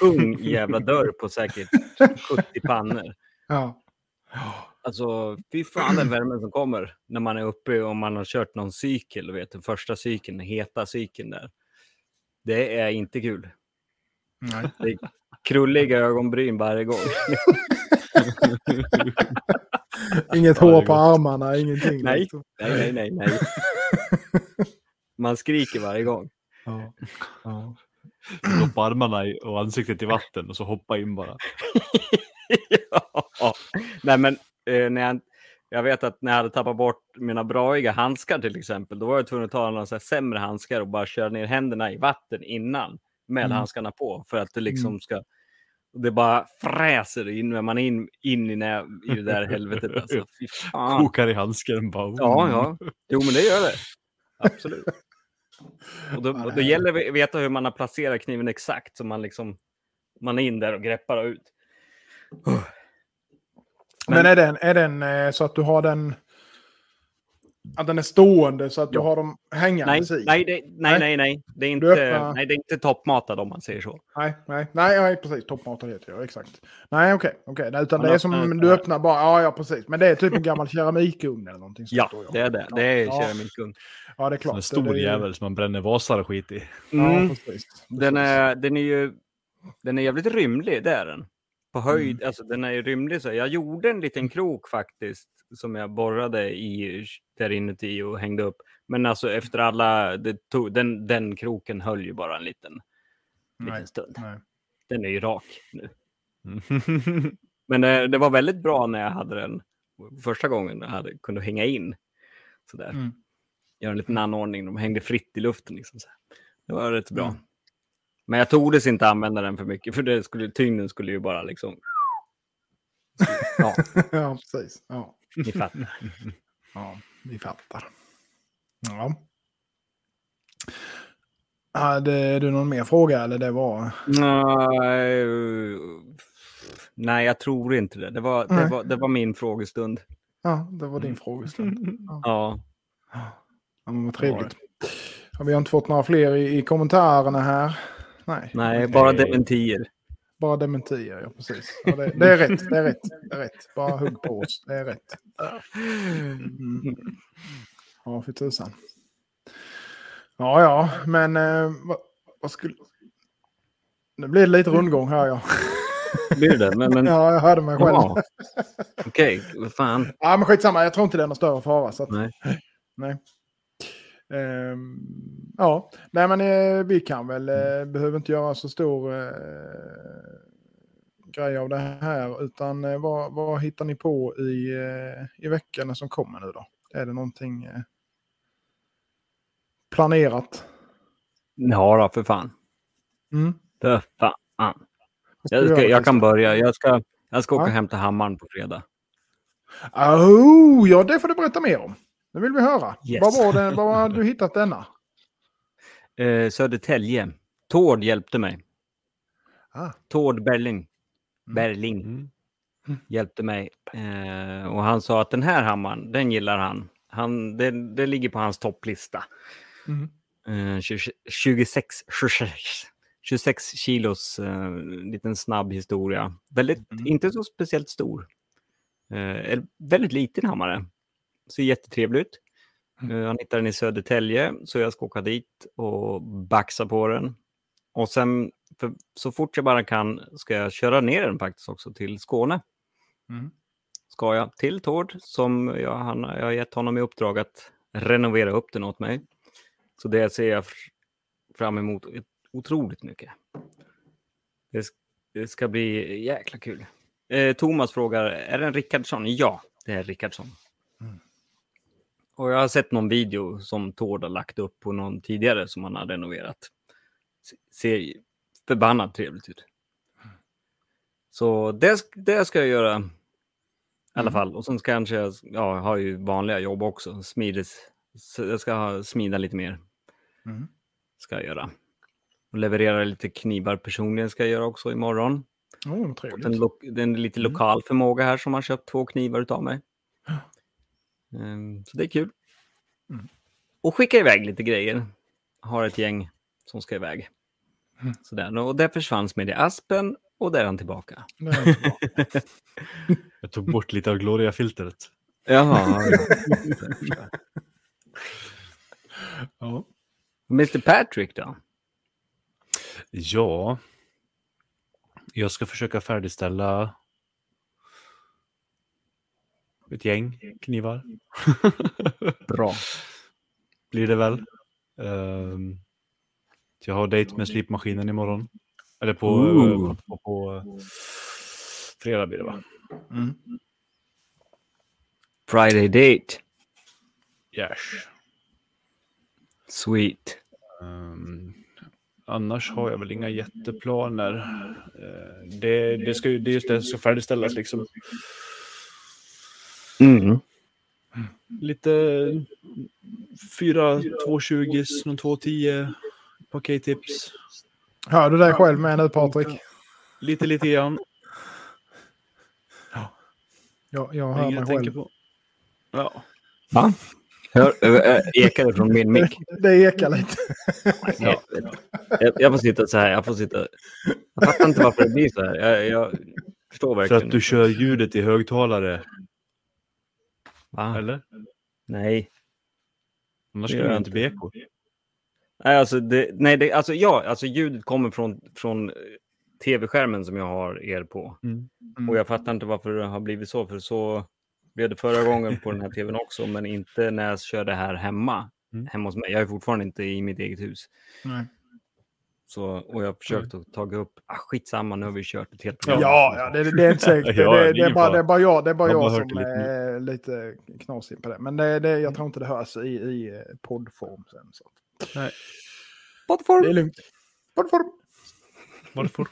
tung jävla dörr på säkert 70 pannor. Ja. Alltså, fy fan den värmen som kommer när man är uppe och man har kört någon cykel, vet, den första cykeln, den heta cykeln där. Det är inte kul. Nej. Det krulliga ögonbryn varje gång. *laughs* Inget hår på armarna, ingenting. Nej. liksom. Nej, nej, nej, nej. *laughs* Man skriker varje gång. Ja. Ja. Doppa armarna och ansiktet i vatten och så hoppa in bara. *laughs* ja. Nej, men eh, när jag, jag vet att när jag hade tappat bort mina braiga handskar till exempel, då var jag tvungen att ta några sämre handskar och bara köra ner händerna i vatten innan med Mm. handskarna på för att det liksom ska och det bara fräser in när man är in, in i, nä, i det där helvetet. Alltså. *laughs* Kokar i handsken bara. Ja, ja. Jo, men det gör det. Absolut. Och då, *laughs* och då gäller det att veta hur man har placerat kniven exakt så man liksom man är in där och greppar ut. Men är den, är den eh, så att du har den... Att den är stående så att du Ja. har dem Nej, hängandes i? nej, det, nej, nej, nej. Det är Du inte, nej, det är inte toppmatad om man säger så. Nej, nej, nej, nej precis. Toppmatad heter jag, exakt. Nej, okej. okej. Nej, Utan Man det är som öppnar så du öppnar bara, ja, ja, precis. Men det är typ en gammal *laughs* keramikugn eller någonting. sånt Ja, det är det. Det är ja. keramikugn. Ja, det är Som klart. en stor det, det, jävel som man bränner vasar och skit i. Ja, Mm. precis. Den precis. är, den är ju den är jävligt rymlig, det är den. På höjd, Mm. alltså den är ju rymlig. Så jag gjorde en liten krok faktiskt som jag borrade i där inuti och hängde upp. Men alltså efter alla, det tog, den, den kroken höll ju bara en liten, Nej, liten stund. nej. Den är ju rak nu. *laughs* Men eh, det var väldigt bra när jag hade den första gången jag hade, kunde hänga in. Sådär. Mm. Göra en liten anordning, de hängde fritt i luften. Liksom, så. Det var rätt bra. Mm. Men jag tordes inte använda den för mycket, för det skulle, tyngden skulle ju bara liksom... *laughs* Ja, ja, precis. Ja. ni fattar. *laughs* ja, vi fattar. Ja. Hade du någon mer fråga eller det var... Nej, Nej, jag tror inte det. Det var, det var, det var min frågestund. Ja, det var din frågestund. Ja. Ja, men vad trevligt. Ja, vi har inte fått några fler i, i kommentarerna här. Nej, Nej, bara dementier. Bara dementier. Ja, precis. Ja, det, det är rätt. Det är rätt. Det är rätt. Bara hugg på oss. Det är rätt. Mm. Ja, för tusan. Ja, ja, men eh, vad, vad skulle... Nu blir det lite rundgång här, ja. Blir det? Men, men, Ja, jag hörde mig själv. ja. Okej, vad fan. Ja, men skitsamma. Jag tror inte det är någon större fara. Så att, Nej. nej. Ehm, ja, nej men eh, vi kan väl, eh, behöver inte göra så stor eh, grej av det här. Utan vad, vad hittar ni på i, i veckan som kommer nu då? Är det någonting planerat? Ja då, för fan. Mm. För fan. Jag, ska, jag kan börja. Jag ska, jag ska åka Ja. och hämta hammaren på fredag. Oh, ja, det får du berätta mer om. Det vill vi höra. Yes. Vad var det, vad har du *laughs* hittat denna? Eh, Södertälje. Tord hjälpte mig. Ah. Tord Berling. Berling Mm. hjälpte mig. Eh, och han sa att den här hammaren, den gillar han. han det, det ligger på hans topplista. Mm. Eh, 20 26, 26, 26 kilos eh, liten snabb historia. Väldigt, Mm. inte så speciellt stor. Eh, väldigt liten hammare. Ser jättetrevlig ut. Mm. Eh, han hittade den i Södertälje, så jag ska åka dit och baxa på den. Och sen, så fort jag bara kan, ska jag köra ner den faktiskt också till Skåne. Mm. Ska jag till Tord, som jag, han, jag har gett honom i uppdrag att renovera upp den åt mig. Så det ser jag fr- fram emot otroligt mycket. Det ska bli jäkla kul. Eh, Thomas frågar, är det en Rickardsson? Ja, det är Rickardsson. Och jag har sett någon video som Tord har lagt upp på någon tidigare som han har renoverat. Se- Ser förbannat trevligt ut. Så det, det ska jag göra i alla fall. Och sen ska jag kanske, ja, jag har ju vanliga jobb också. Smides, så jag ska ha, smida lite mer. Mm. Ska jag göra. Och leverera lite knivar personligen ska jag göra också imorgon. Oh, Den, trevligt. den är lite Mm. lokal förmåga här som har köpt två knivar utav mig. Ehm, så det är kul. Mm. Och skicka iväg lite grejer. Har ett gäng som ska iväg. Mm. Sådär. Och där försvann Smedja Aspen och där är han tillbaka. Bra. *laughs* Jag tog bort lite av Gloria-filtret. Jaha. Ja. Mr Patrick då? Ja. Jag ska försöka färdigställa ett gäng knivar. *laughs* Bra. Blir det väl. Ehm, jag har dejt med slipmaskinen imorgon. Eller på, Ooh. på, på, på eh, fredag blir det va? Mm. Friday date. Yes. Sweet. Ehm, annars har jag väl inga jätteplaner. Eh, det, det, ska det är just det som ska färdigställas liksom. Mm. Lite 4 220, någon 210 pakettips. Hör du dig själv med nu Patrik? Lite lite grann. Jag, jag hör Inget mig jag tänker själv. på. Ja. Va? Hör, ö, ö, ekar det från min mick? *laughs* Det ekar lite. *laughs* Ja. Jag, jag får sitta så här. Jag får sitta. Jag fattar inte varför det blir så här. Jag, jag förstår För verkligen. att du kör ljudet i högtalare, Va? eller? Nej. Annars skulle jag inte bli eko. Nej, alltså, det, nej det, alltså ja, alltså ljudet kommer från, från eh, tv-skärmen som jag har er på. Mm. Och jag fattar inte varför det har blivit så, för så blev det förra gången på den här tvn *laughs* också, men inte när jag körde här hemma. Mm. Hemma hos mig. Jag är fortfarande inte i mitt eget hus. Nej. Så, och jag har försökt att ta upp, ah, skitsamma, nu har vi kört ett helt program. Ja, ja det, det är inte säkert. *laughs* Det, Ja, det, det är det, är ingen bara, det är bara jag, det är bara Jag har jag som hört det är lite knasig på det. Men det, det, jag tror inte det hörs i, i eh, poddform sen. Så. Nej, Poddform. Det är lugnt. Poddform. varför?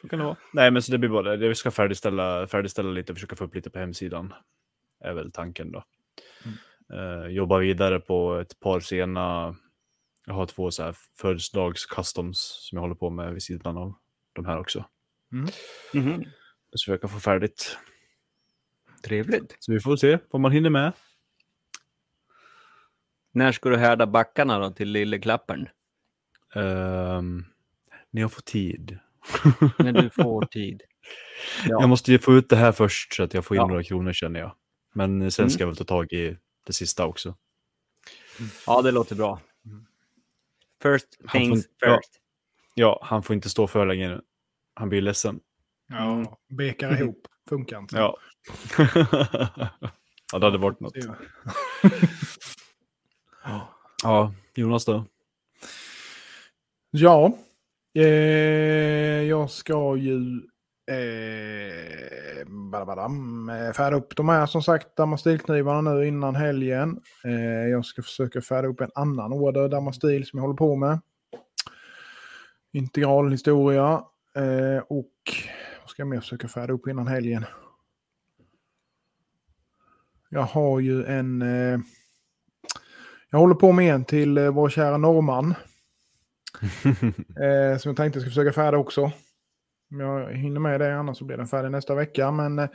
Så kan det vara. Nej, men så det blir bara det. Vi ska färdigställa, färdigställa lite och försöka få upp lite på hemsidan. Är väl tanken då. Eh, jobba vidare på ett par sena. Jag har två så här födelsedags-customs som jag håller på med vid sidan av de här också. Mhm. Så försöka få färdigt. Trevligt. Så vi får se vad man hinner med. När ska du härda backarna då till Lille Klappern? Um, när jag får tid. *laughs* När du får *laughs* tid. Ja. Jag måste ju få ut det här först så att jag får in Ja. några kronor känner jag. Men sen Mm. ska jag väl ta tag i det sista också. Ja, det låter bra. First Han får things ja. first. Ja, han får inte stå för länge nu. Han blir ledsen. Ja, bekar *laughs* ihop. Funkar inte. Ja. *laughs* ja, det hade varit något. Ja. *laughs* Ja, Jonas då? Ja, eh, jag ska ju eh, badabadam, eh, färda upp de här som sagt damastilknivarna nu innan helgen. Eh, jag ska försöka färda upp en annan order damastil som jag håller på med. Integral historia eh, och vad ska jag mer försöka färda upp innan helgen? Jag har ju en... Eh, jag håller på med en till eh, vår kära norrman. *laughs* Eh, som jag tänkte ska försöka färda också. Om jag hinner med det, annars så blir den färdig nästa vecka. Men eh,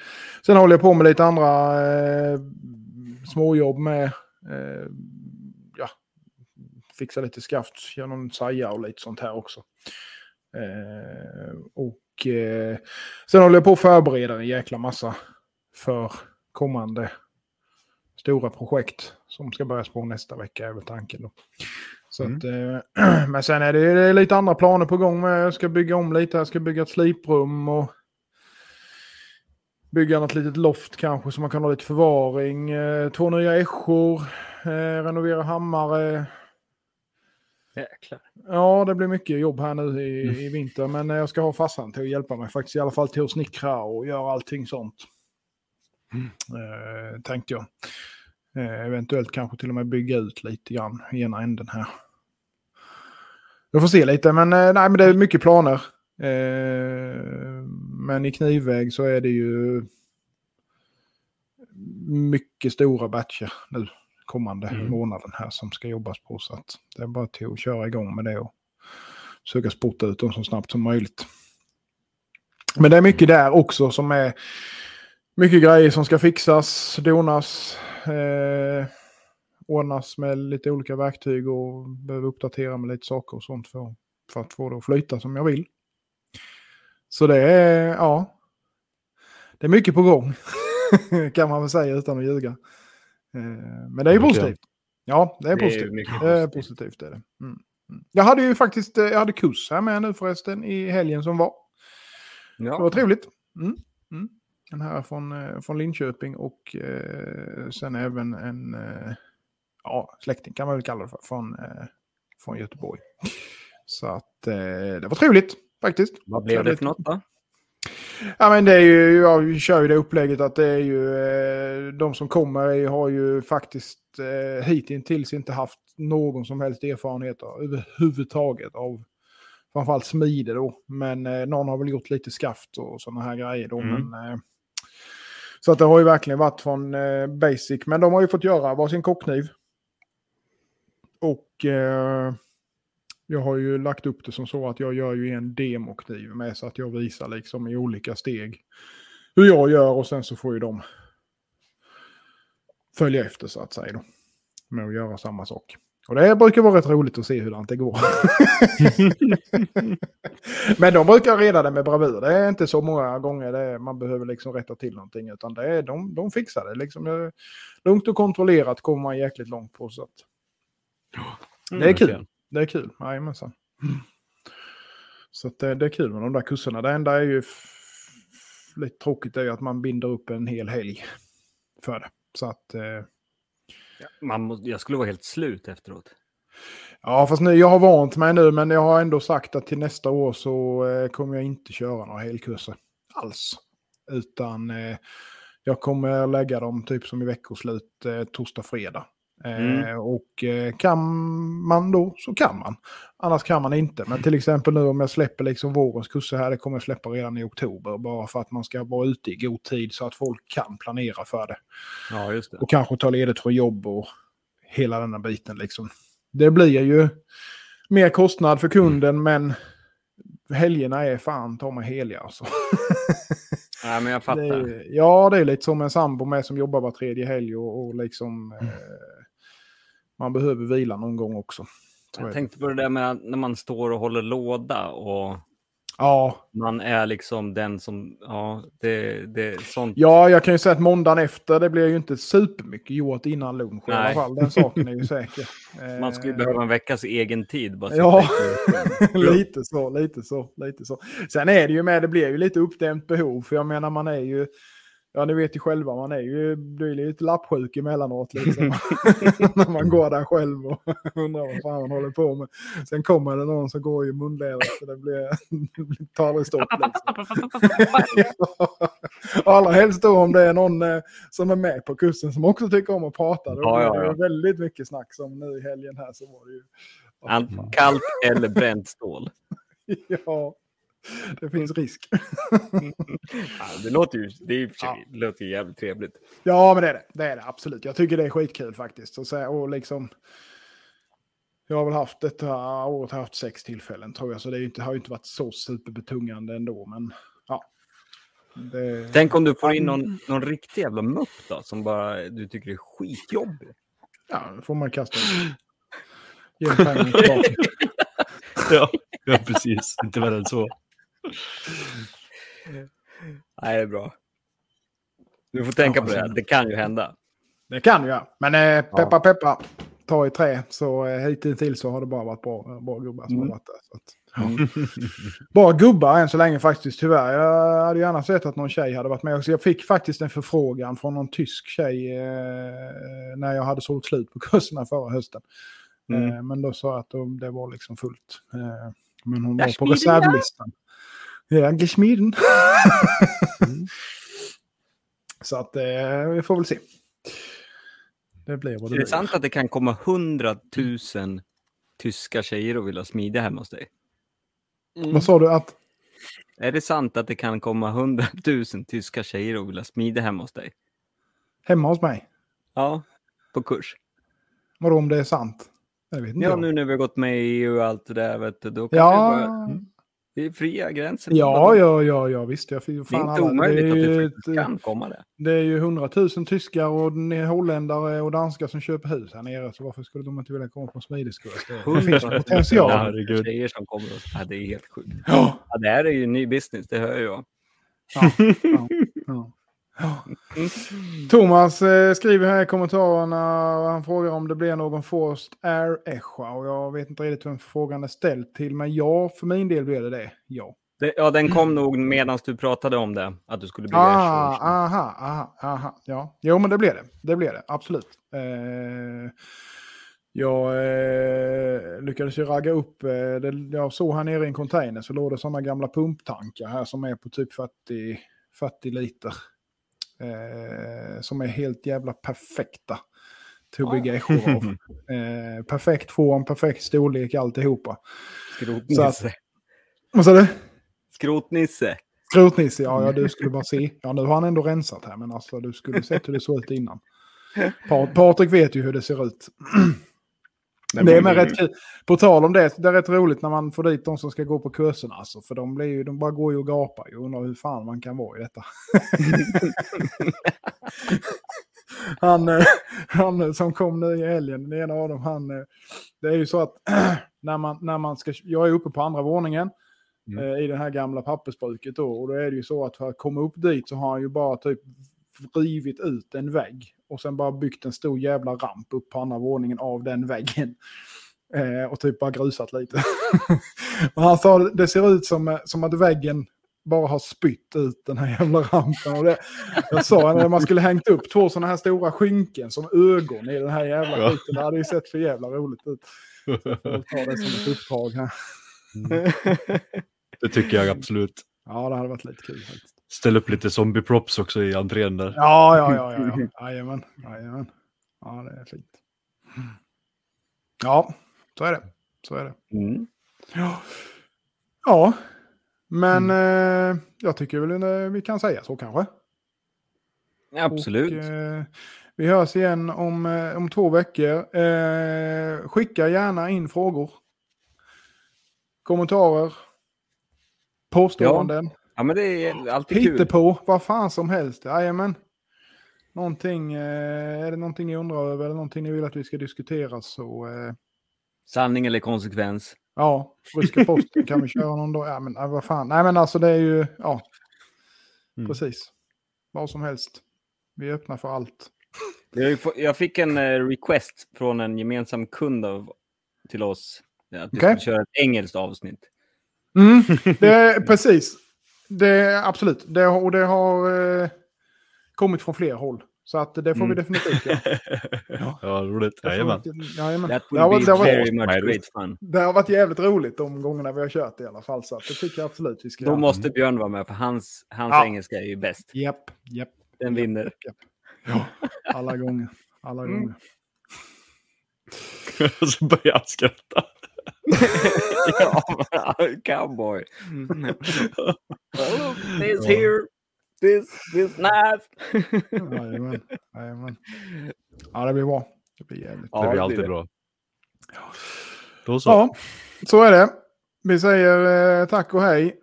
sen håller jag på med lite andra eh, småjobb med. Eh, ja, fixa lite skaft, genom någon saja och lite sånt här också. Eh, och eh, sen håller jag på att förbereda en jäkla massa för kommande stora projekt som ska börjas på nästa vecka är väl tanken. Då. Så Mm. att, eh, *clears throat* men sen är det, det är lite andra planer på gång med. Jag ska bygga om lite. Jag ska bygga ett sliprum och bygga något litet loft kanske så man kan ha lite förvaring. Eh, två nya ässor, eh, renovera hammare. Jäklar. Ja, det blir mycket jobb här nu i, i vinter. Men jag ska ha farsan till att hjälpa mig faktiskt. I alla fall till att snickra och göra allting sånt. Eh, tänkte jag. Eh, eventuellt kanske till och med bygga ut lite grann i ena änden här. Jag får se lite, men, eh, nej, men det är mycket planer. Eh, men i knivväg så är det ju mycket stora batcher nu kommande Mm. månaden här som ska jobbas på. Så att det är bara till att köra igång med det och försöka spotta ut dem så snabbt som möjligt. Men det är mycket där också som är mycket grejer som ska fixas, donas, eh, ordnas med lite olika verktyg och behöver uppdatera med lite saker och sånt för, för att få det att flyta som jag vill. Så det är, ja, det är mycket på gång *laughs* kan man väl säga utan att ljuga. Eh, men det är ju positivt. Ja, det är Det är positivt. mycket det är positivt. Är det. Mm. Mm. Jag hade ju faktiskt eh, jag hade kurs här med nu förresten i helgen som var. Det var Ja, trevligt. Mm. Mm. Den här från, eh, från Linköping och eh, sen även en eh, ja, släkting kan man väl kalla det för, från, eh, från Göteborg. Så att eh, det var trevligt faktiskt. vad blev det för något då? Ja, men det är ju, jag kör ju det upplägget att det är ju, eh, de som kommer har ju faktiskt eh, hittills inte haft någon som helst erfarenhet av, överhuvudtaget av framförallt smide då. Men eh, någon har väl gjort lite skaft och sådana här grejer då. Mm. Men, eh, så att det har ju verkligen varit från eh, basic. Men de har ju fått göra varsin kockkniv. Och eh, jag har ju lagt upp det som så att jag gör ju en demokniv med så att jag visar liksom i olika steg hur jag gör och sen så får ju de följa efter så att säga då. Med att göra samma sak. Och det brukar vara rätt roligt att se hur det går. *laughs* Men de brukar reda det med bravur. Det är inte så många gånger det man behöver liksom rätta till någonting. Utan det är, de, de fixar det. Liksom, lugnt och kontrollerat kommer man jäkligt långt på. Så att, det är kul. verkligen. Det är kul, jajamensan. Så att det, det är kul med de där kurserna. Det enda är ju lite tråkigt är ju att man binder upp en hel helg för det. Så att, eh, Man måste, jag skulle vara helt slut efteråt. ja fast nu, jag har vant mig nu men jag har ändå sagt att till nästa år så eh, kommer jag inte köra några helkurser alls. Utan eh, jag kommer lägga dem typ som i veckoslut, eh, torsdag, fredag. Eh, Mm. Och eh, kan man då så kan man. Annars kan man inte. Men till exempel nu om jag släpper liksom vårens kurser här, det kommer jag släppa redan i oktober. Bara för att man ska vara ute i god tid så att folk kan planera för det. Ja, just det. Och kanske ta ledigt från jobb och hela den här biten liksom. Det blir ju mer kostnad för kunden men helgerna är fan ta mig heliga alltså. *laughs* Nej, men jag Det fattar. är, ja, det är lite som en sambo med som jobbar var tredje helg och, och liksom eh, man behöver vila någon gång också. Så Jag tänkte på det där med när man står och håller låda och Ja, man är liksom den som, ja, det, det sånt. ja, jag kan ju säga att måndagen efter det blir ju inte supermycket gjort innan lunch i alla Nej. fall. Den saken är ju *laughs* säker. Man skulle Eh, behöva en veckas egen tid. Bara Ja. *laughs* lite så, lite så, lite så. Sen är det ju med, det blir ju lite uppdämt behov. För jag menar man är ju, ja ni vet ju själva, man är ju, blir lite lappsjuk emellanåt liksom. *laughs* *laughs* När man går där själv och *laughs* undrar vad fan man håller på med. Sen kommer det någon som går i munläder så det blir, det tar aldrig stopp. Liksom. Allra helst då om det är någon eh, som är med på kursen som också tycker om att prata. Då Ja, blir ja, det ja. väldigt mycket snack som nu i helgen här så var det ju. Kallt eller bränt stål. Ja, det finns risk. Ja, det låter ju, det, är, Ja. det låter ju jävligt trevligt. Ja, men det är det. Det är det absolut. Jag tycker det är skitkul faktiskt. Och, så, och liksom, jag har väl haft detta året haft sex tillfällen tror jag. Så det är ju inte, har ju inte varit så superbetungande ändå. Men ja. Det, Tänk om du får in någon, någon riktig jävla mupp då, som bara du tycker är skitjobbig. ja, då får man kasta ut. Ge pengarna tillbaka. *laughs* Ja, ja, precis. Inte värre än så. Nej, det är bra. Du får tänka Ja, på det, så- det kan ju hända. Det kan jag. Men eh, peppa peppa, ta i trä. Så eh, hittills så har det bara varit bra, bra gubbar som Mm. har varit där. Så att, *laughs* Bra gubbar än så länge faktiskt tyvärr. Jag hade gärna sett att någon tjej hade varit med också. Jag fick faktiskt en förfrågan från någon tysk tjej eh, när jag hade sålt slut på *laughs* kurserna förra hösten. Mm. Eh, men då sa jag att då, det var liksom fullt. Eh, men hon Ja, var på ja. reservlistan. Ja, geschmieden. *laughs* Så att eh, vi får väl se. Det blir vad det Är det blir. sant att det kan komma hundratusen tyska tjejer och vilja smida hemma hos dig? Vad sa du? Att, Är det sant att det kan komma hundratusen tyska tjejer och vilja smida hemma hos dig? hemma hos mig? Ja, på kurs. Vadå om det är sant? Jag vet inte. Ja, jag. nu när vi har gått med i EU och allt det där, vet du, då kan Ja, det bara... Det är fria gränser. ja, ja, ja, ja, visst. Jag, Det är fan, inte alla- omöjligt det är att ju det faktiskt kan komma det. Det är ju hundratusen tyskar och holländare och danskar som köper hus här nere. Så varför skulle de inte vilja komma på smidiskurs? Det, det finns potential. herregud. tjejer som kommer och... Ja, det är helt sjukt. Ja, Ja, det här är ju ny business, det hör jag. ja, ja, ja. Thomas eh, skriver här i kommentarerna och han frågar om det blir någon Forced Air Escha. Och jag vet inte riktigt vem frågan är ställd till. Men ja, för min del blir det det. Ja. Det, ja, den kom nog medan du pratade om det, att du skulle bli Ah, aha, aha, aha. Ja. Jo, men det blir det. Det blir det, absolut. Eh, jag eh, lyckades ju ragga upp, eh, det, jag såg här nere i en container så låg det sådana gamla pumptankar här som är på typ 40, 40 liter. Eh, som är helt jävla perfekta. Till att bygga echo av. *laughs* Eh, perfekt form, perfekt storlek, alltihopa. Skrotnisse. Vad sa du? Skrotnisse. Skrotnisse, ja, ja, du skulle bara se. Ja, nu har han ändå rensat här, men alltså du skulle sett hur det såg ut innan. *laughs* Pa Patrik vet ju hur det ser ut. *clears throat* Det är med rätt kul. På tal om det, det är rätt roligt när man får dit de som ska gå på kurserna. Alltså, för de, blir ju, de bara går ju och gapar och undrar hur fan man kan vara i detta. *laughs* han, eh, han som kom nu i helgen, den ena av dem, han... eh, Det är ju så att *clears throat* när man, när man ska... Jag är uppe på andra våningen Mm. eh, i det här gamla pappersbruket då. Och då är det ju så att för att komma upp dit så har han ju bara typ rivit ut en vägg och sen bara byggt en stor jävla ramp upp på andra våningen av den väggen. *laughs* Eh, och typ bara grusat lite. *laughs* och han sa det ser ut som, eh, som att väggen bara har spytt ut den här jävla rampen. Och det, jag sa när man skulle hängt upp två sådana här stora skynken som ögon i den här jävla skiten. Det hade ju sett för jävla roligt ut. Så jag får ta det som ett uppdrag här. Det tycker jag absolut. *laughs* Ja, det hade varit lite kul faktiskt. Ställ upp lite zombie-props också i entrén där. Ja, ja, ja, ja, ja. *laughs* Jajamän, jajamän. Ja, det är fint. Ja, så är det. Så är det. Mm. Ja, ja. men eh, jag tycker väl eh, vi kan säga så kanske. Absolut. Och, eh, vi hörs igen om, eh, om två veckor. Eh, skicka gärna in frågor. Kommentarer. Påståenden. Ja, men det är alltid kul. Hittepå, vad fan som helst. Jajamän. Någonting, eh, är det någonting ni undrar över eller någonting ni vill att vi ska diskutera så eh, Sanning eller konsekvens. ja, ryska posten kan vi köra någon dag. Ja, men eh, vad fan. Nej, men alltså det är ju, ja, Mm. precis. Vad som helst. Vi är öppna för allt. Jag, fick en eh, request från en gemensam kund av, till oss. Att vi Okej. skulle köra ett engelskt avsnitt. Mm, *laughs* det är precis. Det absolut. Det har, och det har eh, kommit från fler håll. Så att det får vi Mm. definitivt göra. *laughs* Ja, roligt. Det får Jajamän. vi- Jajamän. That Det har, be det, har varit, very much Nej, great fun. det har varit jävligt roligt de gångerna vi har kört i alla fall. Så att det tycker jag absolut vi ska Då göra. måste Björn vara med, för hans, hans Ja. engelska är ju bäst. Japp, japp. Den vinner. japp. Ja, alla gånger. Alla Mm. gånger. Och *laughs* så börjar han skratta. *laughs* ja, *laughs* cowboy. oh, *laughs* this here, this, this knife. Jajamän. Jajamän. Ja, det blir bra. Det blir jävligt. Ja, det blir alltid det. bra. Då så. Ja, så är det. Vi säger eh, tack och hej.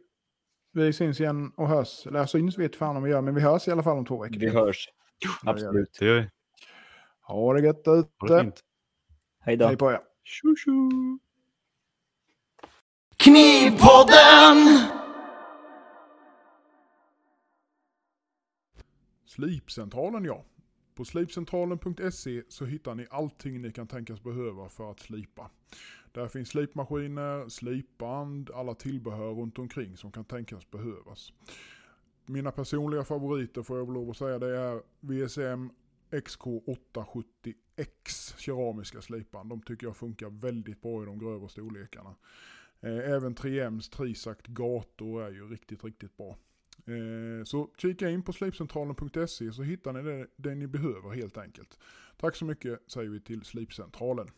Vi syns igen och hörs. Eller syns vet fan om vi gör, men vi hörs i alla fall om två veckor. Vi hörs. Absolut. Det gör vi. Ha det gött Ha det ute. fint. Hej då. Hej på er. Tjo, tjo. Knivpodden! Slipcentralen ja. På slipcentralen.se så hittar ni allting ni kan tänkas behöva för att slipa. Där finns slipmaskiner, slipband, alla tillbehör runt omkring som kan tänkas behövas. Mina personliga favoriter får jag väl lov att säga det är VSM XK870X keramiska slipband. De tycker jag funkar väldigt bra i de grövre storlekarna. Eh, även 3M's Trisact gator är ju riktigt, riktigt bra. Eh, så kika in på slipcentralen.se så hittar ni det, det ni behöver helt enkelt. Tack så mycket säger vi till Slipcentralen.